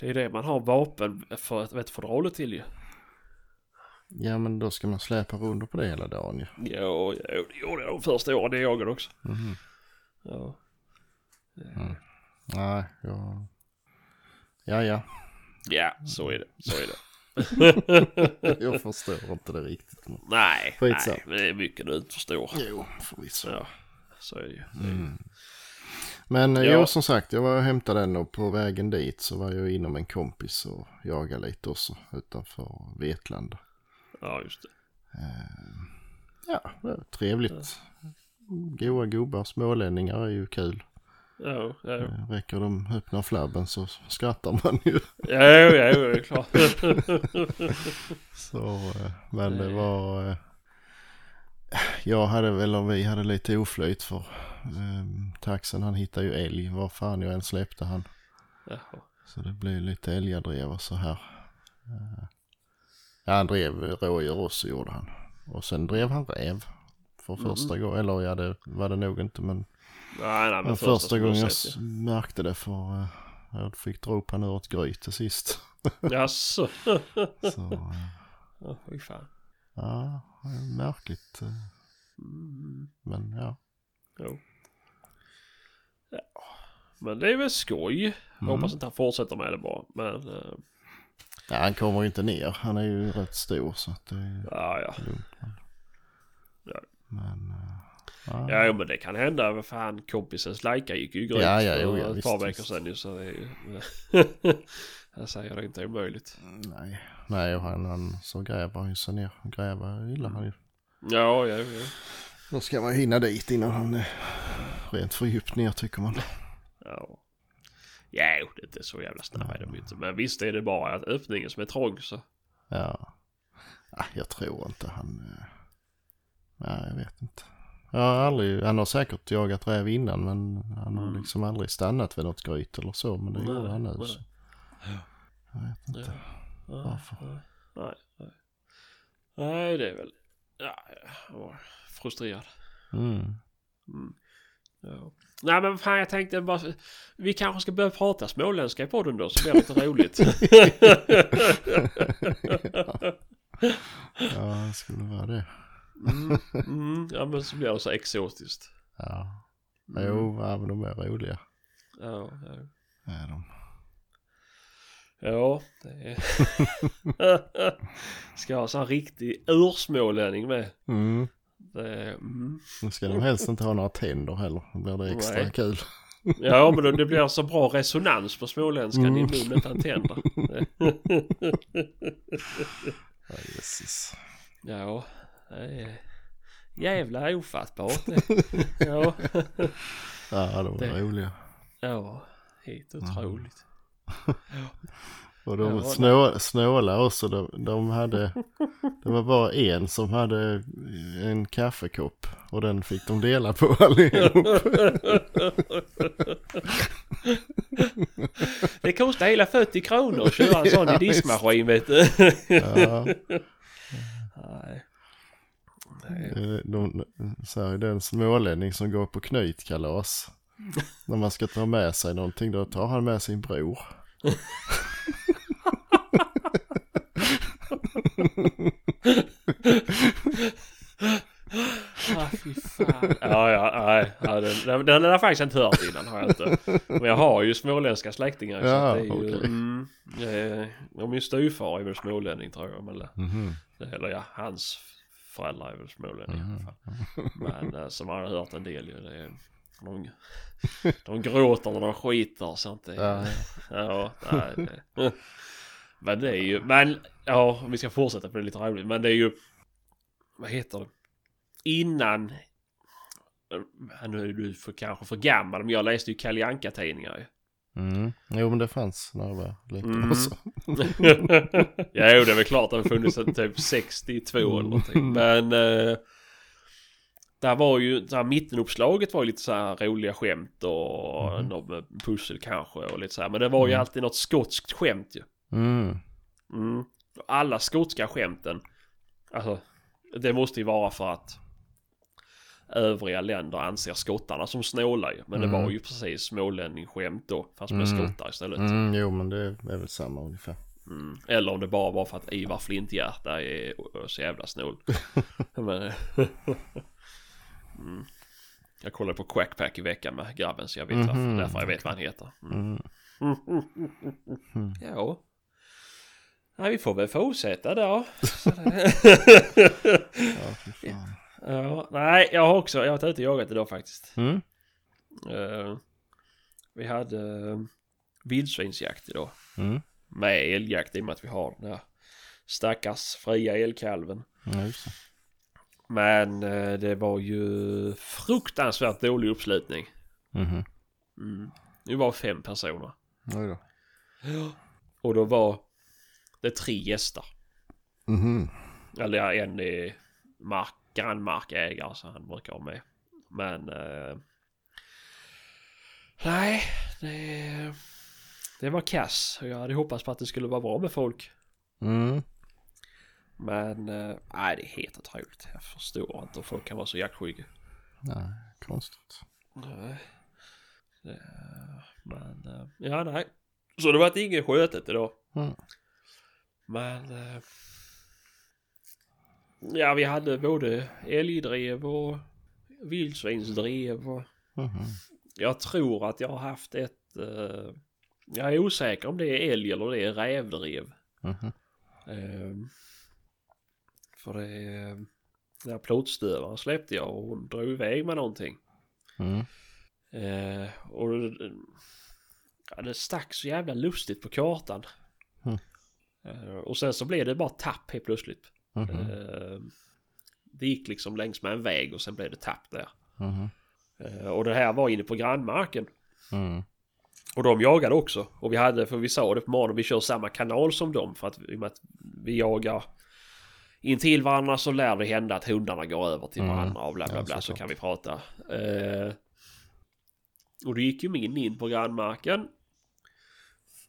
Det är det man har vapen för att vet, fodralet till ju. Ja, men då ska man släpa runt på det hela dagen ju. Ja, ja, det gjorde jag de första åren. Det jagade också. Mhm. Ja. Nej, jag... Ja, ja. Ja, så är det. Så är det. Jag förstår inte det riktigt. Men... nej, nej, men det är mycket du inte förstår. Jo, förvisso. Ja, så är det ju. Mm. Men Ja. jo, som sagt, jag var och hämtade den och på vägen dit så var jag inom en kompis och jagade lite också utanför Vetlanda. Ja, just det. Ja, det trevligt. Goa gubbar, smålänningar är ju kul. Ja, ja, ja. Eh, Räcker de öppnar flabben så skrattar man ju. Ja, ja, ja, det är klart. Så, eh, men det var... eh, Jag hade väl, och vi hade lite oflyt för um, taxen han hittade ju älg. Var fan jag än släppte han. Jaha. Så det blev lite älgadrev och så här. Ja, han drev rådjur också gjorde han. Och sen drev han räv. För första gången, eller ja det var det nog inte men Nej, nej, men den första som gången jag sett, märkte det för eh, jag fick dra upp han ur ett gryt till sist. ja. Jaså? Så eh, Ja, fy fan. ja, märkligt. eh, Mm. Men ja. Jo. Ja. Men det är väl skoj. Jag Mm. hoppas inte han fortsätter med det bara. Men eh, ja, han kommer ju inte ner. Han är ju rätt stor så att det är ja, ja. lugnt. Men, Ja. men eh, ja. Ja, men det kan hända. Vad fan, kompisens lajka gick ju grymt Ja, ja, jo, för ja, ett visst, par veckor sedan ju. Så det är ju... jag säger det inte är omöjligt. Nej, nej och han, han så gräver han ju sig ner. Gräva gillar han ju. Ja, ja, ja. Då ska man hinna dit innan han är rent för djupt ner tycker man. Ja. Ja, jo, det är inte så jävla snabba är de ju inte. Men visst är det bara att öppningen som är trång så. Ja. Jag tror inte han... eh, Nej, jag vet inte. Jag har aldrig, han har säkert jagat räv innan men han har Mm. liksom aldrig stannat vid något gryt eller så. Men det Nej, gjorde han nu. nej. Så. Jag vet inte. Ja, Varför? Nej, nej. Nej, det är väl... Ja, jag var frustrerad. Mm. Mm. Ja. Nej men fan jag tänkte bara Vi kanske ska börja prata småländska i podden då så blir det lite roligt. Ja, det skulle vara det. Mm, mm, ja men så blir det så exotiskt. Ja. Mm. Jo, ja, men de är roliga. Ja, ja. Är de. ja det är... Ska ha en sån här riktig ursmålänning med. Mm. Det mm. Nu ska de helst inte ha några tänder heller. Då blir det extra Nej. kul. Ja men det blir så bra resonans på småländskan Mm. i munnen utan tänder. Ja, Jesus. Ja, det är jävla ofattbart det. Ja, Ja, de är Det- roliga. ja, helt otroligt. Och de Ja, snå, snåla också. De, de hade, det var bara en som hade en kaffekopp. Och den fick de dela på allihop. Det kostar hela 40 kronor att köra en sån i Ja, diskmaskin vet du. Ja. De, de, så här, den smålänning som går på knytkalas. När man ska ta med sig någonting då tar han med sin bror. Ah, fy fan. Ja, ja, nej. Ja, den, den, den har jag faktiskt inte hört innan har jag inte. Men jag har ju småländska släktingar. så Ja, det är ju, okej. mm, eh, och min styvfar är väl smålänning tror jag. Men, Mhm. eller ja, hans föräldrar är väl smålänningar. i alla fall. Men eh, som har hört en del ju. Det är, de, de gråter när de skiter så inte. Ja, Ja, nej, det. Men det är ju, men ja, vi ska fortsätta för det är lite roligt. Men det är ju, vad heter det? Innan, ja, nu är du för, kanske för gammal, men jag läste ju Kalle Anka-tidningar ju. Mm. Jo men det fanns när jag var liten Mm. också. ja, jo, det är väl klart att det har funnits sedan typ 62 eller någonting. Men eh, där var ju, där mittenuppslaget var ju lite så här roliga skämt och något med pussel kanske och lite så här. Men det var ju Mm. alltid något skotskt skämt ju. Mm. Mm. alla skotska skämten. Alltså, det måste ju vara för att övriga länder anser skottarna som snåla ju. Men det Mm. var ju precis smålänning-skämt då. Fast med Mm. skottar istället. Mm, jo men det är väl samma ungefär. Mm. Eller om det bara var för att Ivar Flinthjärta är så jävla snål. Men, mm. Jag kollade på Quackpack i veckan med grabben så jag vet varför, Mhm. därför jag vet vad han heter. Mm. Mm. Ja. Nej, vi får väl fortsätta då. Ja. Ja, nej, jag har också, jag har varit ute och jagat idag faktiskt. Mm. Eh, vi hade uh, vildsvinsjakt idag. Mm. Med älgjakt i och med att vi har den här stackars fria älgkalven. Det. Men eh, det var ju fruktansvärt dålig uppslutning. Mhm. Mm. Det var fem personer. Oj då. Och då var det tre gäster. Mhm. Eller en är mark, grannmarkägare så han brukar vara med. Men... Eh, nej, det, det var kass. Jag hade hoppats på att det skulle vara bra med folk. Mm. Men eh, nej, det är helt otroligt. Jag förstår inte hur folk kan vara så jaktskygga. Nej, konstigt. Nej. Det, men eh, ja, nej. Så det var inget skötet idag. Mm. Men... Eh, ja, vi hade både älgdrev och vildsvinsdrev och... Mhm. Jag tror att jag har haft ett... Eh, jag är osäker om det är älg eller det är rävdrev. Mhm. Eh, för det... Den här plåtstövaren släppte jag och hon drog iväg med någonting. Mm. Eh, och ja, det stack så jävla lustigt på kartan. Mm. Eh, och sen så blev det bara tapp helt plötsligt. Mhm. Eh, det gick liksom längs med en väg och sen blev det tapp där. Mhm. Eh, och det här var inne på grannmarken. Mm. Och de jagade också. Och vi hade, för vi sa det på morgonen, vi kör samma kanal som dem. För att, i och med att vi jagar intill varandra så lär det hända att hundarna går över till Mm. varandra och bla bla Ja, bla så såklart. kan vi prata. Eh, och då gick ju min in på grannmarken.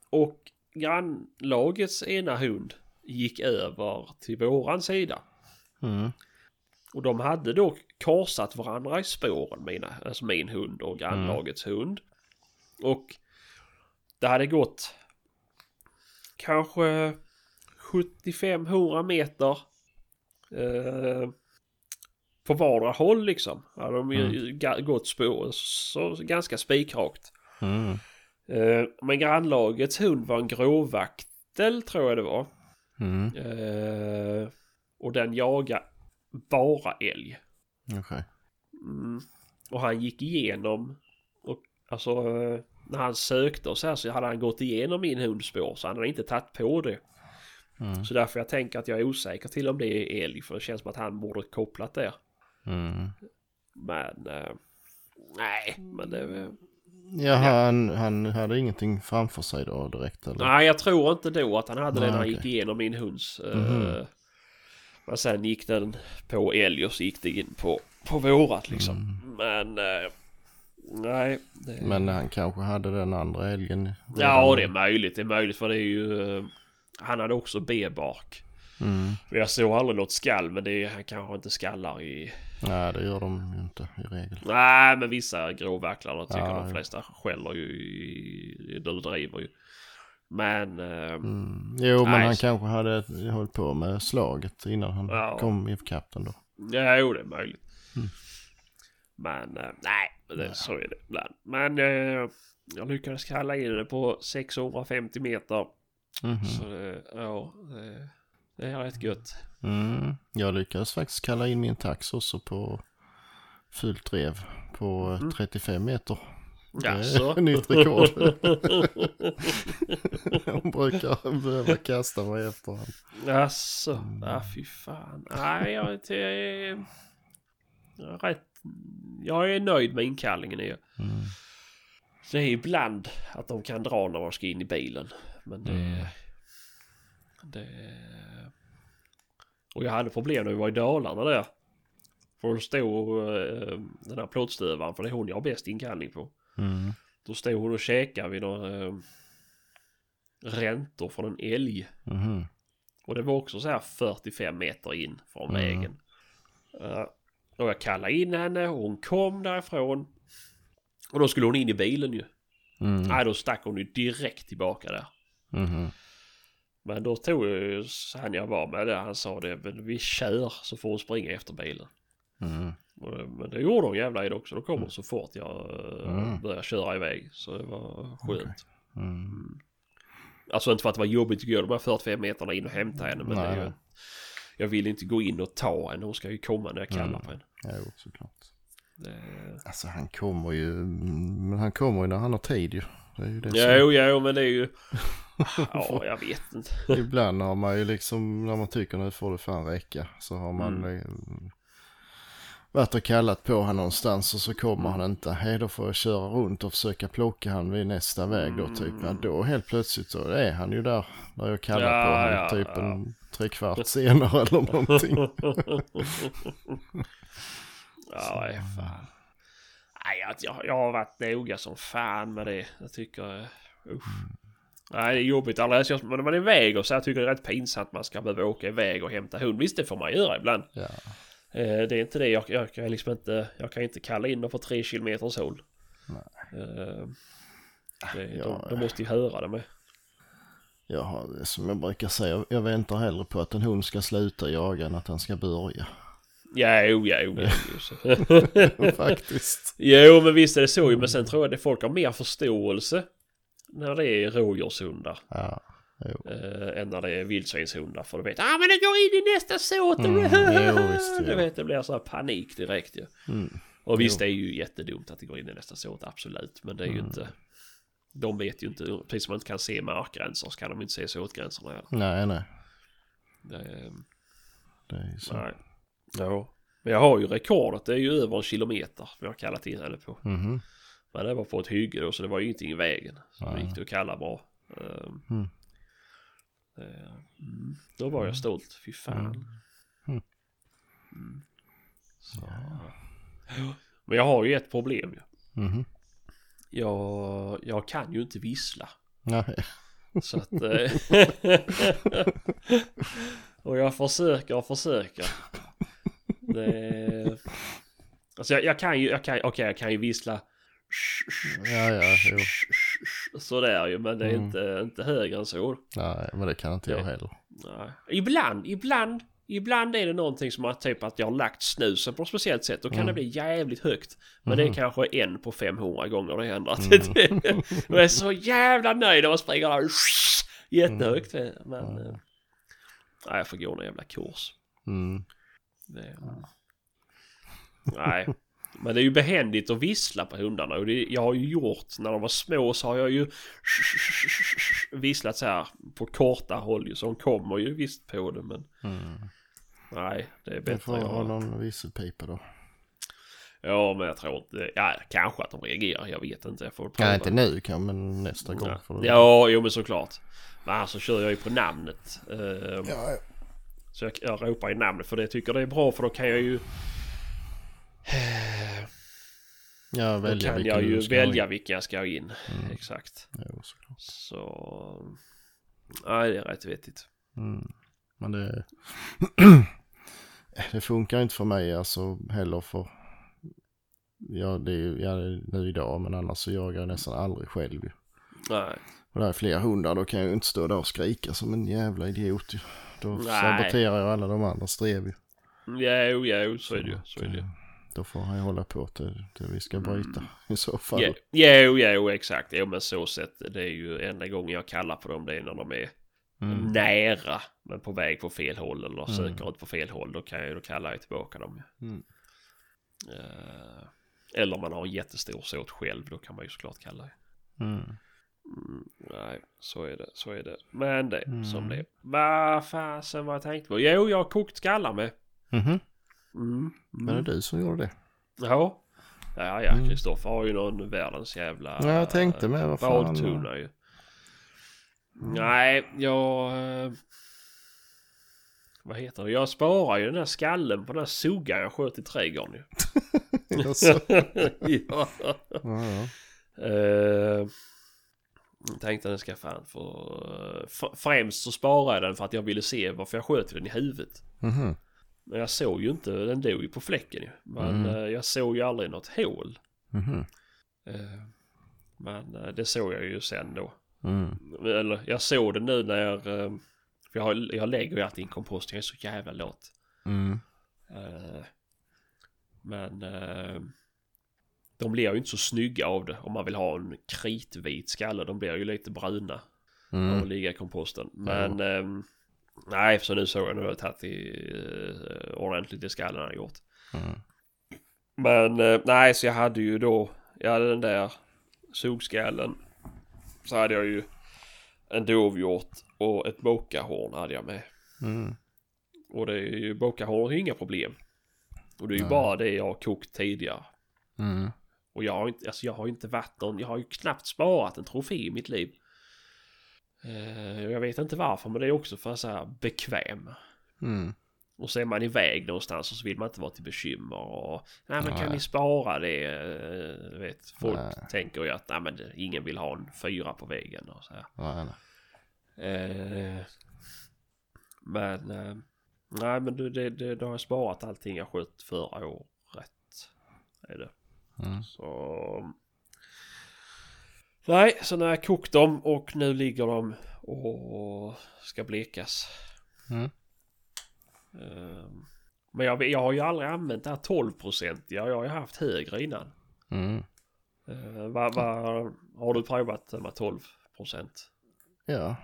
Och grannlagets ena hund gick över till våran sida. Mm. Och de hade då korsat varandra i spåren, mina, alltså min hund och grannlagets hund. Och det hade gått kanske 75-100 meter eh, på vardera håll liksom. Ja, de har ju ga- gått spår så ganska spikrakt. Mm. Eh, men grannlagets hund var en gråvaktel tror jag det var. Mm. Eh, och den jagar bara älg. Okej. Mm. Och han gick igenom och alltså eh, när han sökte och så här så hade han gått igenom min hundspår så han hade inte tagit på det. Mm. Så därför jag tänker att jag är osäker till om det är älg för det känns som att han borde kopplat där. Mm. Men eh, nej, men det... Ja, han, han hade ingenting framför sig då direkt eller? Nej, jag tror inte då att han hade det Nej, när han okej. gick igenom min hunds. eh, Mhm. Men sen gick den på älg och så gick det in på, på vårat liksom. Mm. Men eh, nej. Det... Men han kanske hade den andra älgen Ja, det är möjligt. Det är möjligt för det är ju... eh, Han hade också B-bark. Mm. Jag såg aldrig något skall men det är, han kanske inte skallar i... Nej, det gör de ju inte i regel. Nej, men vissa gråvacklar tycker Ja, de ja. flesta skäller ju i... Du driver ju. Men... eh, Mm. Jo, men Nej. han kanske hade hållit på med slaget innan han Ja. kom i kapten då. Ja, jo det är möjligt. Mm. Men eh, nej, det, så är det ibland. Men eh, jag lyckades kalla in det på 650 meter. Mhm. Så det, ja, det, det är rätt gött. Mm. Jag lyckades faktiskt kalla in min tax också på fullt rev på Mm. 35 meter. Det Jaså? är nytt rekord. Hon brukar behöva kasta mig efter honom. Jaså? Mm. Ja, fy fan. Nej, jag är, inte, jag är rätt... Jag är nöjd med inkallningen. jag. Mm. Det är ibland att de kan dra när man ska in i bilen. Men det... Mm. Det och jag hade problem när vi var i Dalarna där. För då stod eh, den här plåtstövaren, för det är hon jag har bäst inkallning på. Mm. Då stod hon och käkade vid några eh, räntor från en älg. Mhm. Och det var också så här 45 meter in från Mm. vägen. Eh, och jag kallade in henne och hon kom därifrån. Och då skulle hon in i bilen ju. Mm. Nej, då stack hon ju direkt tillbaka där. Mhm. Men då tog jag ju han jag var med där. Han sa det, men vi kör så får hon springa efter bilen. Mm. Det- Men det gjorde hon jävla det också. Då kom hon så fort jag eh, Mm. började köra iväg. Så det var skönt. Mm. Alltså inte för att det var jobbigt att gå de här 45 meterna in och hämta henne. Men det är ju, jag vill inte gå in och ta henne. Hon ska ju komma när jag kallar Mm. på henne. Jo, såklart. Det... Alltså han kommer ju, men han kommer ju när han har tid ju. Det är ju det som, Jo, jo, men det är ju... Ja, jag vet inte. Ibland har man ju liksom, när man tycker nu får det fan räcka, så har man Mm. eh, varit och kallat på han någonstans och så kommer han inte. Hej, då får jag köra runt och försöka plocka han vid nästa väg då typ. Ja, då helt plötsligt så är han ju där, där jag kallar Ja, på han ja, typ ja. en tre kvart senare eller någonting. ja, nej, fan. Nej, jag, jag, har varit noga som fan med det. Jag tycker... eh, Usch. Nej, det är jobbigt. Helst när man är iväg och så. Jag tycker det är rätt pinsamt att man ska behöva åka iväg och hämta hund. Visst, det får man göra ibland. Ja, Eh, det är inte det. Jag, jag kan liksom inte... Jag kan inte kalla in dem på tre kilometers håll. Eh, det, Ja, de, de måste ju höra det med. jag har, som jag brukar säga, jag väntar hellre på att en hund ska sluta jaga än att han ska börja. Ja, jo, ja, jo, jo. Faktiskt. Jo, men visst är det så ju. Men sen tror jag att folk har mer förståelse när det är rådjurshundar Ja, jo. eh, än när det är vildsvinshundar. För du vet, ah men det går in i nästa såt. Mm, jo, visst, du jo. vet, det blir så här panik direkt ju. Mm. Och visst, det är ju jättedumt att det går in i nästa såt, absolut. Men det är ju Mm. inte... De vet ju inte, precis som man inte kan se markgränser så kan de inte se såtgränserna heller. Nej, nej. Det, Det är ju så. nej. Ja. Men jag har ju rekordet, det är ju över en kilometer vi har kallat in henne på. Mhm. Men det var på ett hygge då, så det var ju ingenting i vägen. Så det gick det att kalla bra. Ehm, Mm. eh, mm. Då var jag stolt, fy fan. Mm. Mm. Så. Men jag har ju ett problem ju. Mhm. Jag, jag kan ju inte vissla. Nej. Så att... eh, och jag försöker och försöker. Det, alltså jag, jag kan ju, jag kan, okej jag kan ju vissla. Ja, ja, jo. Sådär ju, men det är Mm. inte, inte högre än så. Nej, men det kan inte jag Ja. heller. Nej. Ibland, ibland, ibland är det någonting som att typ att jag har lagt snusen på ett speciellt sätt. Då kan Mm. det bli jävligt högt. Men det är Mhm. kanske en på 500 gånger det händer. Mm. jag är så jävla nöjd när man springer där jättehögt. Men Mm. eh, nej, jag får gå någon jävla kurs. Mm. Det, nej. Men det är ju behändigt att vissla på hundarna och det, jag har ju gjort när de var små så har jag ju visslat så här på korta håll ju så de kommer ju visst på det men Mm. nej det är Du bättre får jag ha någon visselpipa då. Ja men jag tror inte, ja kanske att de reagerar, jag vet inte. Jag får prova. Nej, inte nu kan men nästa gång Ja, får du. ja jo men såklart. Men alltså kör jag ju på namnet. Eh, Ja, ja. Så jag, jag ropar i namnet för det tycker det är bra för då kan jag ju ja Då välja kan vilken jag ju välja in. vilka jag ska ha in. Mm. Exakt. Jo, såklart. Så... Nej, det är rätt vettigt. Mm. Men det... det funkar inte för mig alltså heller för... Ja, det är ju ja, nu idag men annars så jagar jag nästan aldrig själv ju. Nej. Och det är fler hundar då kan jag ju inte stå där och skrika som en jävla idiot ju. Då Nej. saboterar jag alla de andra strev ju. Jo, jo, så är det ju. Så är det ju. eh, Då får han ju hålla på till, till vi ska bryta Mm. i så fall. Jo, jo, jo, exakt. Jo, men så sett. Det är ju enda gången jag kallar på dem det är när de är Mm. nära. Men på väg på fel håll eller Mm. söker ut på fel håll. Då kan jag, kallar jag tillbaka dem. Mm. Eh, eller om man har en jättestor såt själv. Då kan man ju såklart kalla det. Mm. Mm, nej, så är det. Så är det. Men det Mm. som det är. Vad fasen var jag tänkte på? Jo, jag har kokt skallar med. Mhm. Mm. Var det du som gjorde det? Ja. Ja, ja, Mm. Kristoffer har ju någon världens jävla... Ja, jag tänkte med, vad fan. Ju. Nej, jag... eh, Vad heter det? Jag sparar ju den här skallen på den här suggan jag sköt i trädgården ju. Jaså? ja. ja, ja. Eh, Jag tänkte den ska fan få... Främst så sparade jag den för att jag ville se varför jag sköt den i huvudet. Mhm. Men jag såg ju inte, den dog ju på fläcken ju. Men Mm. jag såg ju aldrig något hål. Mhm. Eh, Men eh, det såg jag ju sen då. Mm. Eller jag såg det nu när jag... För jag, jag lägger ju alltid in kompost, jag är så jävla lat. Mm. Men de blir ju inte så snygga av det om man vill ha en kritvit skalle. De blir ju lite bruna av att Mm. ligga i komposten. Men ehm, nej, så nu såg jag nu har jag tagit i, eh, ordentligt i skallen har jag gjort. Mm. Men eh, nej, så jag hade ju då, jag hade den där sogskallen. Så hade jag ju en dovhjort och ett bokahorn hade jag med. Mm. Och det är ju bokahorn är inga problem. Och det är ju bara det jag har kokt tidigare. Mm. Och jag har inte, alltså jag har inte varit någon, jag har ju knappt sparat en trofé i mitt liv. Eh, jag vet inte varför, men det är också för så här bekväm. Mm. Och så är man iväg någonstans och så vill man inte vara till bekymmer och nej men kan ni spara det? Eh, vet, folk Nej. tänker ju att nej men det- ingen vill ha en fyra på väggen och så här. Nej, nej. Eh, men nej men det, det, det, då har jag sparat allting jag sköt förra året. Är det. Mm. Så... Nej, så när jag kokt dem och nu ligger de och ska blekas. Mm. Ehm, Men jag, jag har ju aldrig använt det här 12-procentiga. Jag har ju haft högre innan. Mm. Uh, vad, vad, har du provat med 12 procent? Ja,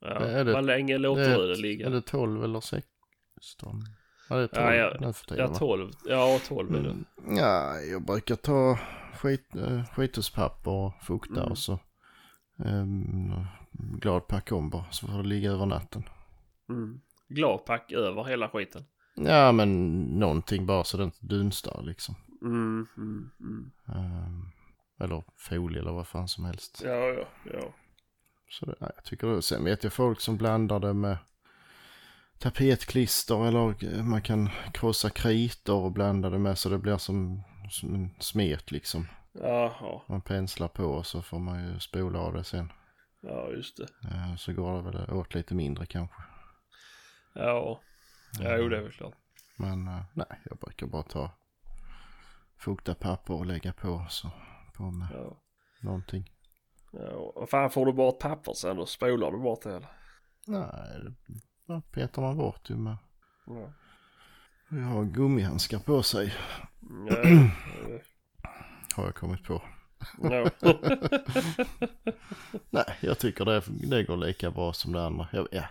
Ja. Är det- Vad länge låter du det ligga? är det 12 eller 16? Ja, det är 12 Ja, ja. nu för tiden Ja, va? 12. Ja, 12 är det. Mm. Ja, jag brukar ta skit, äh, skituspapper och fukta Mm. och så um, gladpack om bara så får det ligga över natten. Mm. Gladpack över hela skiten. Ja, men någonting bara så det inte dunstar liksom. Mm, mm, mm. Ehm, eller folie eller vad fan som helst. Ja, ja, ja. Så det, ja, jag tycker det. Sen vet jag folk som blandar det med tapetklister eller man kan krossa kritor och blanda det med så det blir som, som en smet liksom. Jaha, Man penslar på och så får man ju spola av det sen. ja just det. Eh, Så går det väl åt lite mindre kanske. Ja, ja jo det är väl klart. Men eh, nej, jag brukar bara ta fukta papper och lägga på så på med Ja. någonting. Ja, vad fan får du bort papper sen då? Spolar du bort det eller? Nej, det ja, petar man bort ju med. Ja. Vi har gummihandskar på sig Ja, har jag kommit på. Nej, jag tycker det, det går lika bra som det andra. Jag, ja,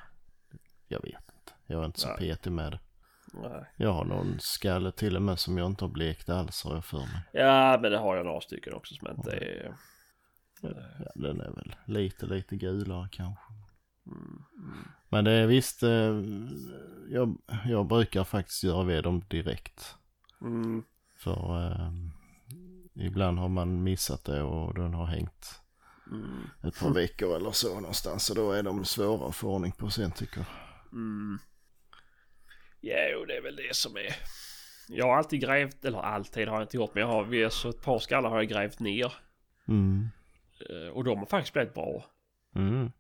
jag vet inte. Jag är inte så Nej. petig med det. Nej. Jag har någon skalle till och med som jag inte har blekt alls har jag för mig. ja, men det har jag några stycken också som inte är... Ja, den är väl lite, lite gulare kanske. Mm. Men det är visst, eh, jag, jag brukar faktiskt göra ved dem direkt. Mm. För eh, ibland har man missat det och den har hängt Mm. ett par veckor eller så någonstans. Så då är de svåra att få ordning på sen tycker jag. Mm. Ja, jo, det är väl det som är. Jag har alltid grävt, eller alltid har jag inte gjort, men jag har så ett par skallar har jag grävt ner. Mm. Eh, Och de har faktiskt blivit bra. Mm.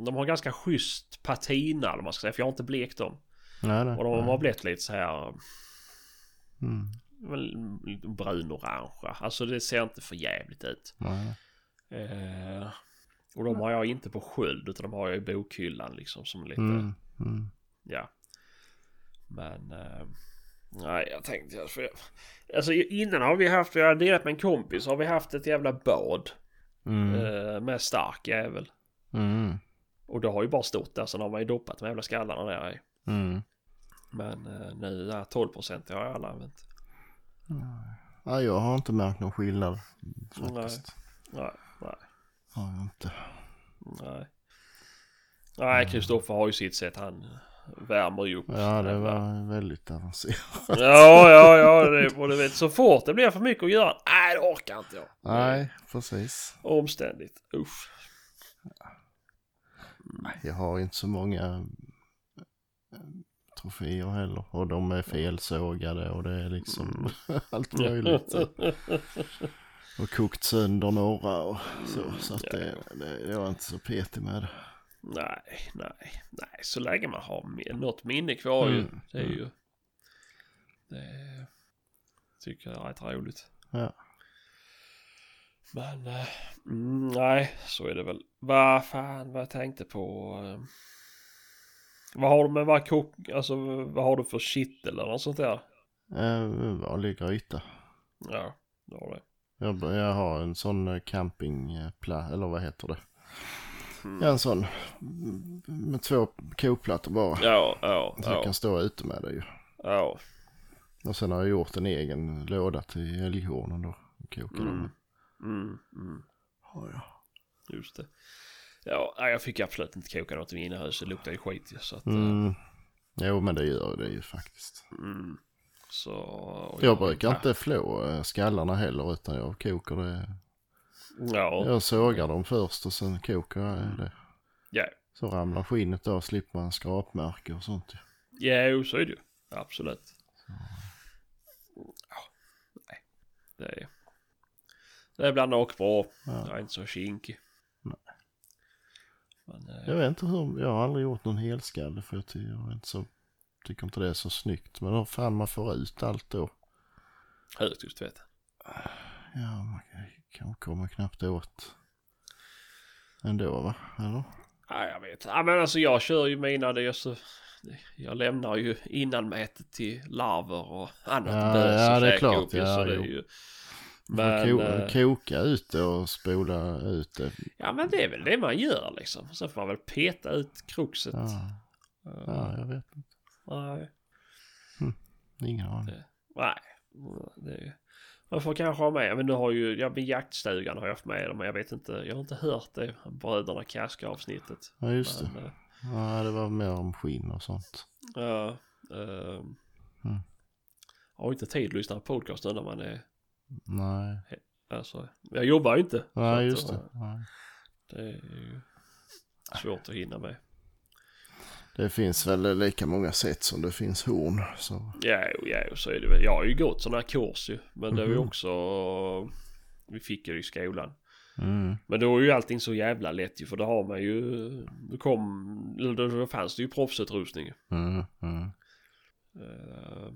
Mm, De har ganska schysst patina, eller man ska säga, för jag har inte blekt dem. Nej, nej. Och de har nej. blivit lite så här Mm. väl, brun-orangea. Alltså det ser inte för jävligt ut. Eh, och de har jag inte på sköld utan de har jag i bokhyllan liksom som lite, Mm. Mm. ja. Men, eh, nej jag tänkte jag, för Alltså innan har vi haft, jag har delat med en kompis, har vi haft ett jävla bad. Mm. Eh, med stark jävel. Mm. Och det har ju bara stått där, sen har man ju doppat de jävla skallarna där i. Mm. Men eh, nu, där 12% har jag alla använt. Ja, jag har inte märkt någon skillnad Nej. faktiskt. Nej, nej, Har jag inte. nej. Nej, Kristoffer har ju sitt sätt, han värmer ju upp. Ja, det var väldigt avancerat. Ja, ja, ja, det, och du vet så fort det blir för mycket att göra. Nej, det orkar inte jag. Nej, precis. Omständigt. Usch. Jag har inte så många eh, troféer heller. Och de är felsågade och det är liksom allt möjligt. och kokt sönder några och så. Så att det, det, jag är inte så petig med det. Nej, nej, nej. Så länge man har något minne kvar ju. Mm, Det är ju... Det tycker jag är rätt roligt. Ja. Men eh, mm, nej, så är det väl. Vad fan, vad jag tänkte på. eh, vad har du med vad kok, alltså vad har du för kittel eller något sånt där? Eh, vanlig gryta. Ja, det har det. Jag, jag har en sån eh, campingplats, eller vad heter det? Mm. Ja, en sån mm, med två kokplattor bara. Ja, ja, Så jag ja, kan stå ute med det ju. ja. Och sen har jag gjort en egen låda till älghornen då. Och kokar dem. Mm. Mm, mm. Ja, ja. Just det. Ja, jag fick absolut inte koka något i inomhus. Det luktar ju skit. Så att, eh, Mm. Jo men det gör det ju faktiskt. mm. Så... och Jag brukar ja. inte flå eh, skallarna heller utan jag kokar det. Ja, Jag sågar dem först och sen kokar jag det. ja. Så ramlar skinnet av slipper man skrapmärke och sånt. Ja, jo, så är det ju. Absolut. Ja, nej. Det är... Det är bland och bra. Ja. Jag är inte så kinkig. Men, eh, Jag vet inte hur, jag har aldrig gjort någon helskalle för jag jag inte så, tycker inte det är så snyggt. Men hur fan man får ut allt då. Högt just vet Ja, man kan- komma knappt åt ändå va? Eller? Ja, jag vet. Ja, men alltså jag kör ju mina det är så... Jag lämnar ju innanmätet till larver och annat Ja, bös ja, det är klart. upp Ja, så det är ju... Men, Men, ko, eh, koka ut det och spola ut det. Ja men det är väl det man gör liksom. Sen får man väl peta ut kruxet. Ja, Eh, ja jag vet inte. Nej. Ingen aning. Nej. Det är, man får kanske ha med. Men nu har ju, ja med jaktstugan har jag haft med. Men jag vet inte. Jag har inte hört det. Bröderna Kaska avsnittet. Ja, just det. Men, eh, Ja, det var mer om skinn och sånt. Ja. ehm, Mm. Jag har inte tid att lyssna på podcast nu när man är, Nej, alltså, jag jobbar ju inte. Nej just det. Nej. Det är ju svårt att hinna med. Det finns väl lika många sätt som det finns horn. Så. Ja, ja, så är det väl. Jag har ju gått sådana här kurs ju. Men det är ju Mhm. också, vi fick ju i skolan. Mm. Men då är ju allting så jävla lätt ju. För då har man ju, då kom, då, fanns det ju proffsutrustning. Mm. Mm. Eh,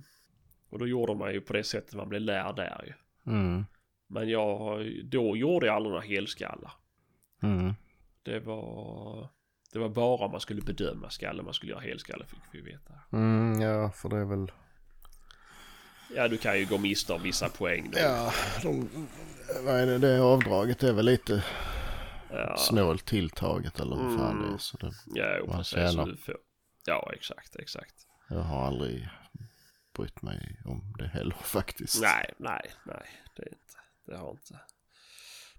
och då gjorde man ju på det sättet man blev lärd där ju. Mm. Men jag, då gjorde jag aldrig några helskallar. Mm. Det var, det var bara om man skulle bedöma skallen man skulle göra helskalle fick vi veta. Mm, ja, för det är väl... Ja, du kan ju gå miste om vissa poäng då. Ja, de, vad är det, det avdraget är väl lite ja, snålt tilltaget eller vad fan det är. Mm. Så det, ja jo, man precis. tjänar. Ja, exakt, exakt. jag har aldrig brytt mig om det heller faktiskt. Nej, nej, nej. Det är inte. Det har inte.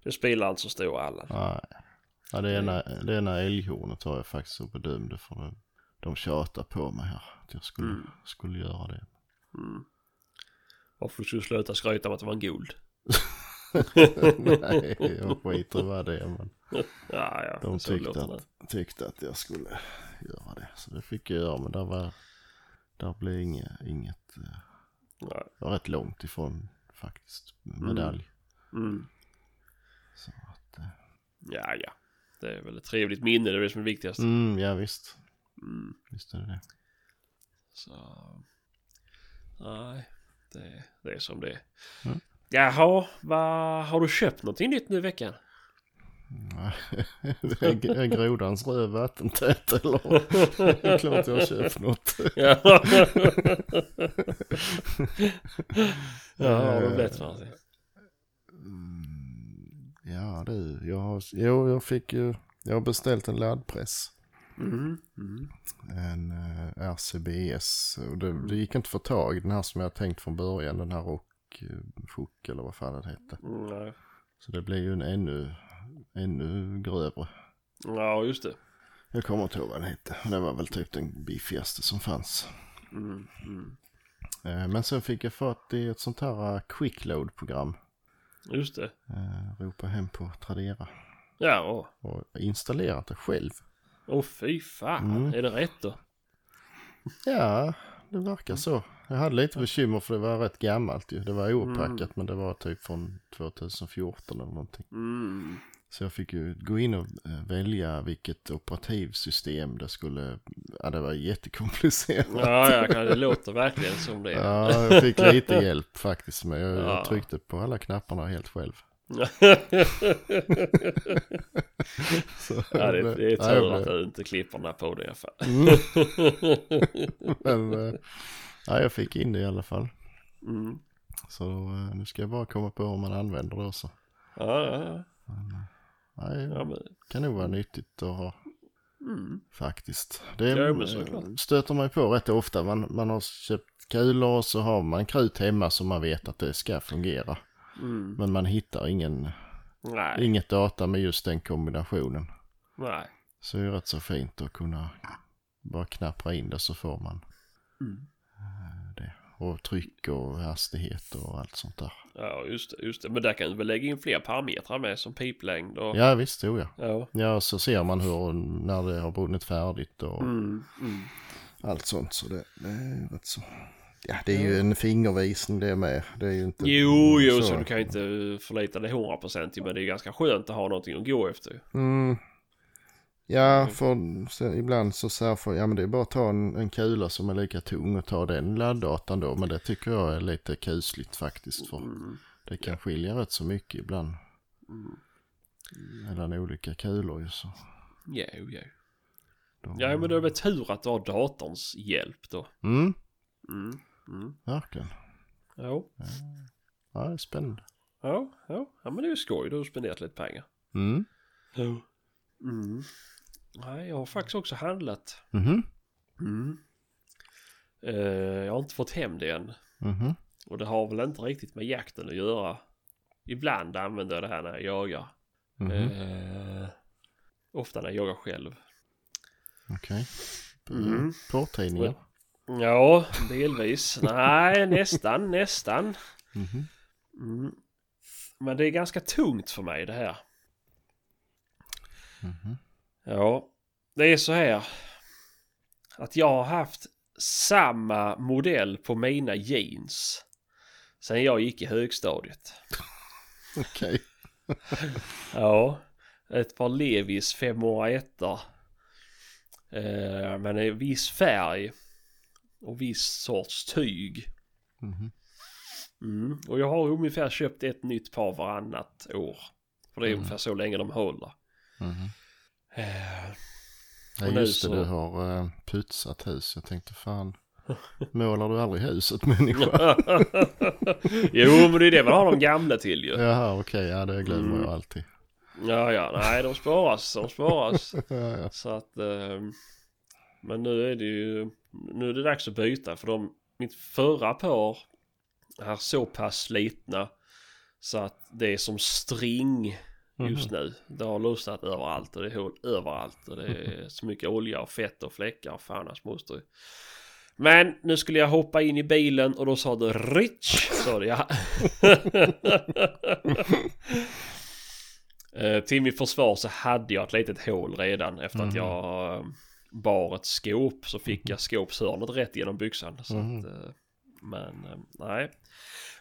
Det spelar inte så stor roll. Nej. Ja, det ena, det ena älghornet har jag faktiskt så bedömde för de, de tjatar på mig här. Att jag skulle, Mm. skulle göra det. Mm. Varför du skulle sluta skryta om att det var en guld. Nej, jag skiter i vad det är. Men Ja, ja. de tyckte det. att, tyckte att jag skulle göra det. Så det fick jag göra. Men där var, där blev inget, inget, eh, Nej. jag var rätt långt ifrån faktiskt medalj. Mm. Så att, eh, Ja, ja. Det är väl ett trevligt minne, det är det som är viktigast. mm, ja visst. Mm. Visst är det det. Så... Nej, det, det är som det är. Mm. Jaha, vad, har du köpt någonting nytt nu i veckan? Det är är grodans röv vattentät eller? Det är klart jag har köpt något. Ja, ja du blivit för? Mm, ja du, jag har, jo jag fick ju, jag har beställt en laddpress. Mm. Mm. En uh, RCBS. Och det, det gick inte få tag den här som jag tänkt från början. Den här Rock uh, Fook eller vad fan det hette. Mm, nej. Så det blir ju en ännu, ännu grövre. Ja, just det. Jag kommer inte ihåg vad den hette. Det var väl typ den biffigaste som fanns. Mm. Mm. Eh, Men sen fick jag fått i ett sånt här eh, quick load program. Just det. Eh, ropa hem på Tradera. Ja, åh. Och installerat det själv. Åh fy fan, Mm. är det rätt då? Ja, det verkar så. Jag hade lite bekymmer för det var rätt gammalt ju. Det var opackat Mm. men det var typ från 2014 eller någonting. Mm. Så jag fick ju gå in och eh, välja vilket operativsystem det skulle, ja det var jättekomplicerat. Ja, kan, det låter verkligen som det. Ja, jag fick lite hjälp faktiskt men jag, Ja. jag tryckte på alla knapparna helt själv. Så ja, det, det är tur att du inte klipper den här podden i alla fall. Mm. Men, eh, ja, jag fick in det i alla fall. Mm. Så eh, nu ska jag bara komma på hur man använder det också. Ja, ja, ja. Nej, ja men, kan nog vara nyttigt att ha mm. faktiskt. Det men eh, såklart. stöter man ju på rätt ofta. Man, man har köpt kulor och så har man krut hemma som man vet att det ska fungera. Mm. Men man hittar ingen, Nej, inget data med just den kombinationen. nej. Så det är rätt så fint att kunna bara knappra in det så får man Mm. det. Och tryck och hastighet och allt sånt där. Ja, just det, just det. Men där kan du väl lägga in fler parametrar med som piplängd och... Ja visst, tror jag. Ja. Ja, så ser man hur, när det har brunnit färdigt och Mm. Mm. allt sånt. Så det, det är rätt så. Ja, det är ju en fingervisning det med. Det är ju inte... Jo, jo, så. du kan ju inte förlita dig 100% men det är ganska skönt att ha någonting att gå efter. Mm. Ja, för sen, ibland så säger folk, ja men det är bara att ta en, en kula som är lika tung och ta den ladddatan då. Men det tycker jag är lite kusligt faktiskt. För Mm. det kan skilja rätt så mycket ibland. Mm. Mellan olika kulor ju så. Ja, ja. De, Ja, men det är väl tur att du har datorns hjälp då. Mm, Mm. Mm. verkligen. Ja. Ja, det är spännande. Ja, ja. Ja, men det är ju skoj. Du har spenderat lite pengar. Mm. Ja. Mm. Nej, jag har faktiskt också handlat. Mhm. Mm. Eh, jag har inte fått hem det än. Mhm. Och det har väl inte riktigt med jakten att göra. Ibland använder jag det här när jag jagar. Mhm. Eh, ofta när jag jagar själv. Okej. Mm. Porrtidningar. Ja, delvis. Nej, nästan, nästan. Mhm. Mm. Men det är ganska tungt för mig det här. Mhm. Ja, det är så här. Att jag har haft samma modell på mina jeans. Sen jag gick i högstadiet. Okej. Ja, ett par Levis 501 eh, Men en viss färg och viss sorts tyg. Mhm. Mm. Och jag har ungefär köpt ett nytt par varannat år. För det är Mm. ungefär så länge de håller. Mhm. Eh, Ja just det, så- du har uh, putsat hus. Jag tänkte fan, målar du aldrig huset människa? jo men det är det man har de gamla till ju. Jaha okej, ja det glömmer Mm. jag alltid. Ja ja, nej de sparas, de sparas. Ja, ja. Så att, eh, men nu är det ju, nu är det dags att byta för de, mitt förra par är så pass slitna så att det är som string just nu. Det har lossnat överallt och det är hål överallt och det är så mycket olja och fett och fläckar och fan hans moster. Men nu skulle jag hoppa in i bilen och då sa det Rich, sa det ja. Eh, Till mitt försvar så hade jag ett litet hål redan efter att Mhm. jag eh, bar ett skåp så fick jag skåpshörnet rätt genom byxan. Så Mhm. att, eh, men eh, nej.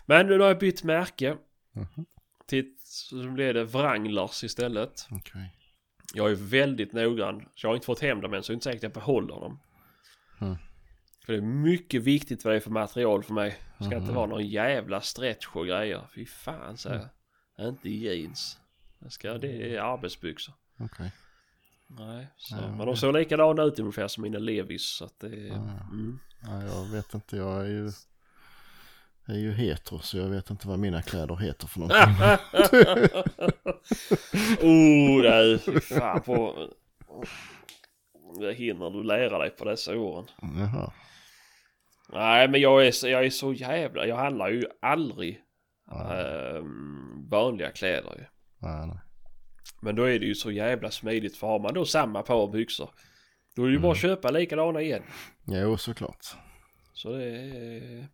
Men nu har jag bytt märke. Mhm. Till, så blev det Wranglers istället. Okej. Jag är väldigt noggrann. Så jag har inte fått hem dem än så jag är inte säker att jag behåller dem. Mm. För det är mycket viktigt vad det är för material för mig. Det ska inte Mhm. vara någon jävla stretch och grejer. Fy fan så jag. Inte jeans. Det, ska, det är arbetsbyxor. Okej. Nej, så. Ja, men de såg likadana ut ungefär som mina Levis. Så att det. Mm. Ja, jag vet inte, jag är ju, jag är ju hetero så jag vet inte vad mina kläder heter för någonting. oh, nej, fan på... Det hinner du lära dig på dessa åren. Jaha. Nej, men jag är, jag är så jävla... Jag handlar ju aldrig Ja, ehm, vanliga kläder ju. nej, nej. Men då är det ju så jävla smidigt för har man då samma par byxor. Då är det ju bara att köpa likadana igen. Jo, såklart. Så det är...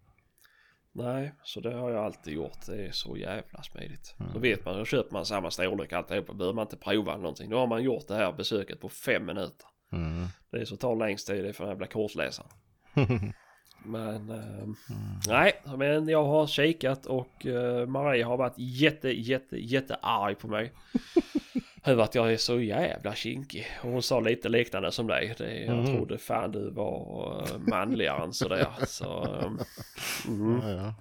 Nej, så det har jag alltid gjort. Det är så jävla smidigt. Då vet man, då köper man samma storlek alltihopa. Behöver man inte prova någonting. Då har man gjort det här besöket på fem minuter. Mm. Det är så tar längst tid det är för den jävla kortläsaren. Men eh, Mm. nej, men jag har kikat och eh, Marie har varit jätte, jätte, jätte arg på mig. Över att jag är så jävla kinkig. Och hon sa lite liknande som dig. Det, jag Mm. trodde fan du var eh, manligare än sådär. Så, eh, mm. Ja.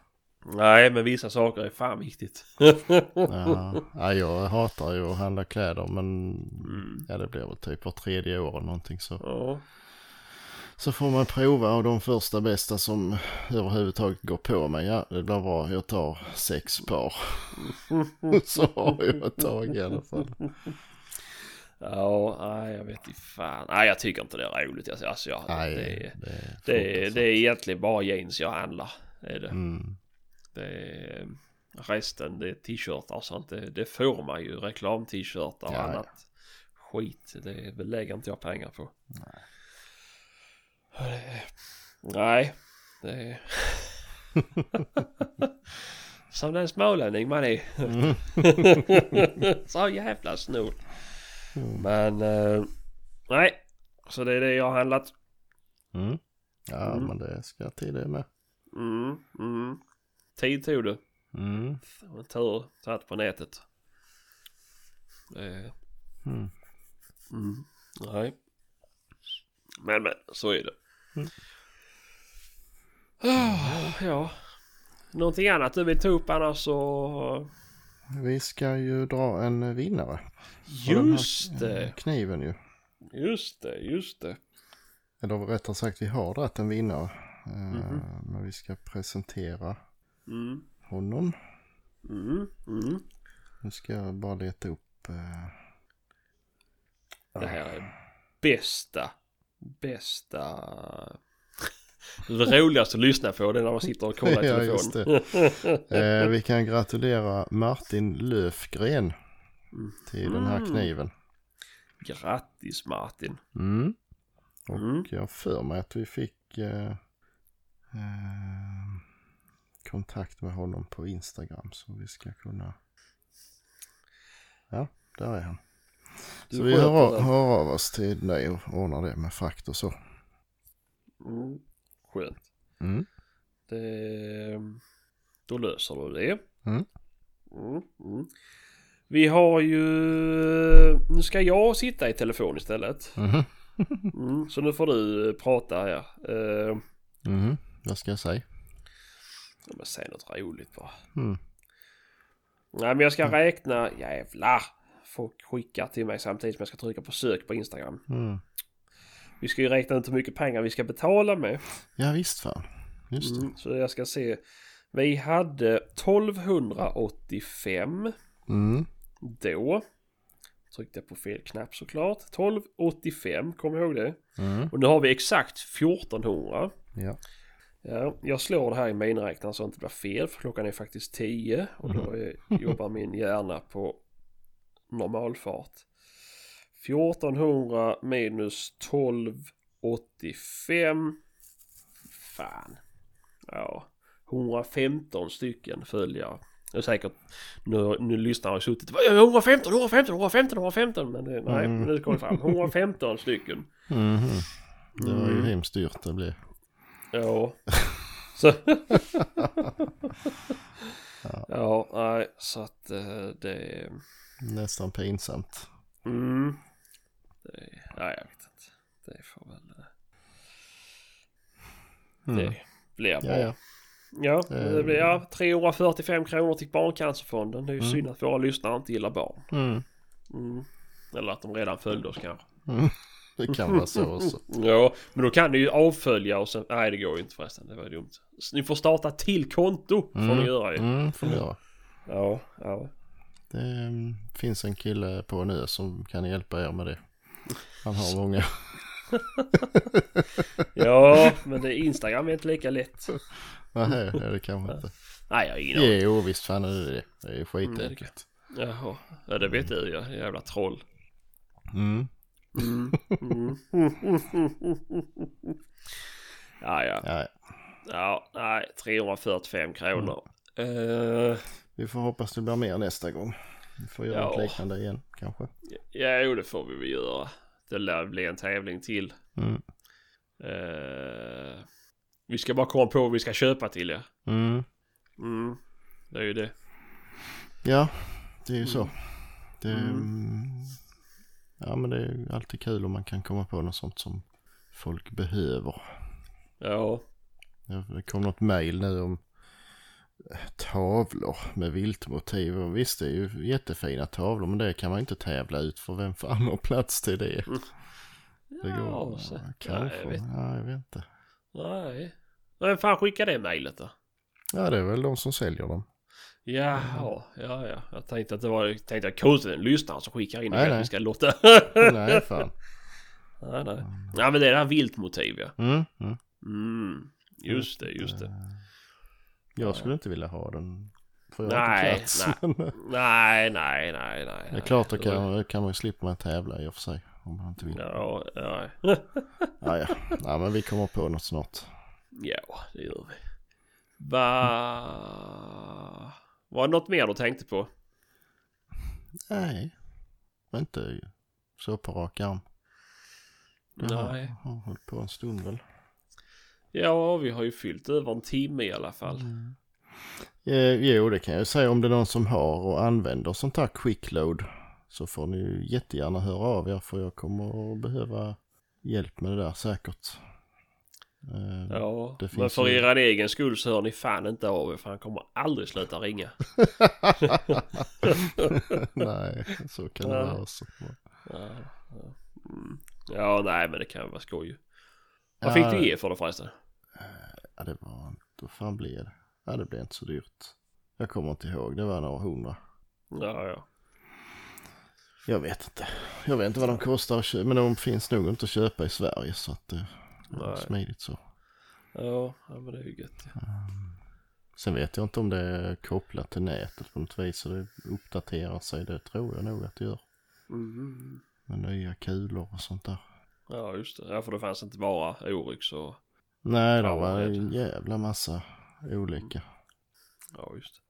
Nej, men vissa saker är fan viktigt. Ja. ja, jag hatar ju att handla kläder men Mm. ja det blir väl typ var tredje år eller någonting så. Ja. Så får man prova och de första bästa som överhuvudtaget går på mig, ja det blir bra, jag tar sex par. så har jag ett tag i alla fall. Ja, nej jag vet inte fan. Nej jag tycker inte det är roligt. Alltså, alltså jag, Nej, det, det, det, är det, är, fruktansvärt. det är egentligen bara jeans jag handlar. Det är det. Mm. det är, resten det är t-shirtar och sånt. Det, det får man ju. Reklam-t-shirtar och Ja, ja. annat skit. Det lägger inte jag pengar på. Nej. Nej, det är... Som den smålänning man är. Mm. Så jävla snål. Mm. Men eh, nej, så det är det jag har handlat. Mm. Ja Mm. men det ska till det med. Mm. Tid tog det. Mm. Tur satt på nätet. Eh, nej. Men men, så är det. Mm. Ah, ja. Någonting annat du vill ta upp annars så... Vi ska ju dra en vinnare. Just det, Kniven ju. just det, just det. Eller rättare sagt vi har dragit en vinnare. Eh, Mhm. Men vi ska presentera Mm, honom. mm, mm. Nu ska jag bara leta upp. eh, Det här är bästa, bästa... Det roligaste att lyssna på det är när man sitter och kollar i Ja, telefon. just Eh, vi kan gratulera Martin Löfgren till den här Mm. kniven. Grattis Martin. Mm. Och Mm. jag för mig att vi fick eh, eh, kontakt med honom på Instagram så vi ska kunna. Ja, där är han. Du så vi hör, hör av oss till dig och ordnar det med frakt och så. Mm. Skönt. Mm. Det, då löser du det. Mm. Mm, mm. Vi har ju... Nu ska jag sitta i telefon istället. Mhm. Mm, så nu får du prata här. Uh, Mhm. Vad ska jag säga? men säg något roligt bara. Mm. Nej men jag ska räkna, jävlar. Folk skickar till mig samtidigt som jag ska trycka på sök på Instagram. Mm. Vi ska ju räkna ut hur mycket pengar vi ska betala med. Ja visst fan. Just det. Mm, så jag ska se. Vi hade 1285 Mm. då. Tryckte jag på fel knapp såklart. 1285, kom ihåg det. Mm. Och nu har vi exakt 1400. Ja. Ja, jag slår det här i miniräknaren så att det inte blir fel för klockan är faktiskt 10 och då är, jobbar min hjärna på normalfart. 1400 minus 1285. Fan. Ja. 115 stycken följare. Det är säkert, nu, nu lyssnar jag suttit 115, 115, 115, 115 men det, nej, Mm. nu kom det fram. 115 stycken. Mhm. Det var ju Mm. hemskt dyrt det blev. Ja. Så. ja, nej, så att eh, det... Nästan pinsamt. Mm. Det, nej, jag vet inte. Det får väl... eh, Mm. Det blir bra. Ja, ja. Ja, Eh. det blir ja, 345 kronor till Barncancerfonden. Det är ju Mm. synd att våra lyssnare inte gillar barn. Mm. Mm. Eller att de redan följde oss kanske. Mm. Det kan vara så också. Ja, men då kan ni ju avfölja och sen... Nej, det går ju inte förresten. Det var dumt. Så ni får starta till konto. Får ni göra ju. Mm, får ni göra. Ja, ja. Det mm, finns en kille på ö som kan hjälpa er med det. Han har många. Ja, men det, Instagram är inte lika lätt. Nej, det det kanske inte. Nej, jag har ingen aning. Jo, visst fan är det det. Det är Mm, skitenkelt. Jaha, ja det vet du ja. Jävla troll. Mm. Mm. Mm. Ja, ja. Ja, Ja, nej, 345 kronor. Eh, vi får hoppas det blir mer nästa gång. Vi får göra Ja. något liknande igen kanske. ja, jo, det får vi väl göra. Det lär bli en tävling till. Mm. Eh, Vi ska bara komma på vad vi ska köpa till er. Mm. Mm. Det är ju det. Ja, det är ju så. Mm. Det, Mm. Ja men det är ju alltid kul om man kan komma på något sånt som folk behöver. Ja. Ja, Det kom något mail nu om tavlor med viltmotiv. Och visst det är ju jättefina tavlor men det kan man inte tävla ut för vem fan har plats till det? Det går Ja, så. ja, Ja, kanske. jag vet. Ja, jag vet inte. Nej. Vem fan skickade det mejlet då? Ja det är väl de som säljer dem. Jaha, ja ja. Jag tänkte att det var, jag tänkte att konstigt en lyssnare som skickar in Nej, det nej. vi ska lotta. Nej fan. nej, nej. Ja men det är det här viltmotiv ja. Mm, mm. Mm. Just det, just det. Jag skulle inte vilja ha den. För jag Nej, inte plats. Men Nej, nej, nej, nej. det är klart då kan, kan man ju slippa man tävla i och för sig. Om man inte vill. Ja, ja. Ja, ja. ja men vi kommer på något snart. ja, det gör vi. Va... Var det något mer du tänkte på? Nej. Inte så på rak arm. Det har, Nej. har hållit på en stund väl. Ja, vi har ju fyllt över en timme i alla fall. Eh, jo, det kan jag säga om det är någon som har och använder sånt här quickload. Så får ni ju jättegärna höra av er för jag kommer att behöva hjälp med det där säkert. Eh, Ja, men för ju- er egen skull så hör ni fan inte av er för han kommer aldrig sluta ringa. Nej, så kan det vara. Så. Ja, ja. Mm. ja nej men det kan vara skoj. Vad fick du ge för det förresten? Ja, det var, vad fan blev det? Ja, det blev inte så dyrt. Jag kommer inte ihåg, det var några hundra. Ja, ja. Jag vet inte. Jag vet inte vad de kostar att köpa, men de finns nog inte att köpa i Sverige så att det är smidigt så. Ja, ja men det är ju gött. ja. Sen vet jag inte om det är kopplat till nätet på något vis så det uppdaterar sig. Det tror jag nog att det gör. Mm. Med nya kulor och sånt där. Ja, just det. Ja, för det fanns inte bara Oryx och... Nej, det var en jävla massa olika. Ja, just det.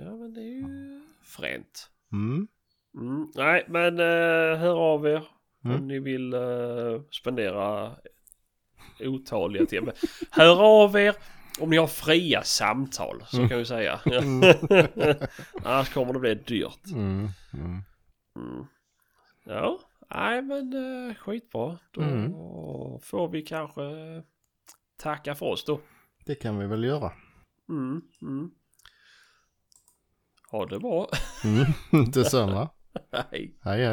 Ja, men det är ju fränt. Mm. Mm. Nej, men eh, hör av er Mm. om ni vill eh, spendera otaliga timmar. Hör av er om ni har fria samtal, så Mm. kan vi säga. Mm. Annars kommer det bli dyrt. Mm. Mm. Mm. Ja, nej men eh, skitbra. Då Mm. får vi kanske tacka för oss då. Det kan vi väl göra. Mm, mm. Ha det bra. Mm. Detsamma. Hej. Hej hej.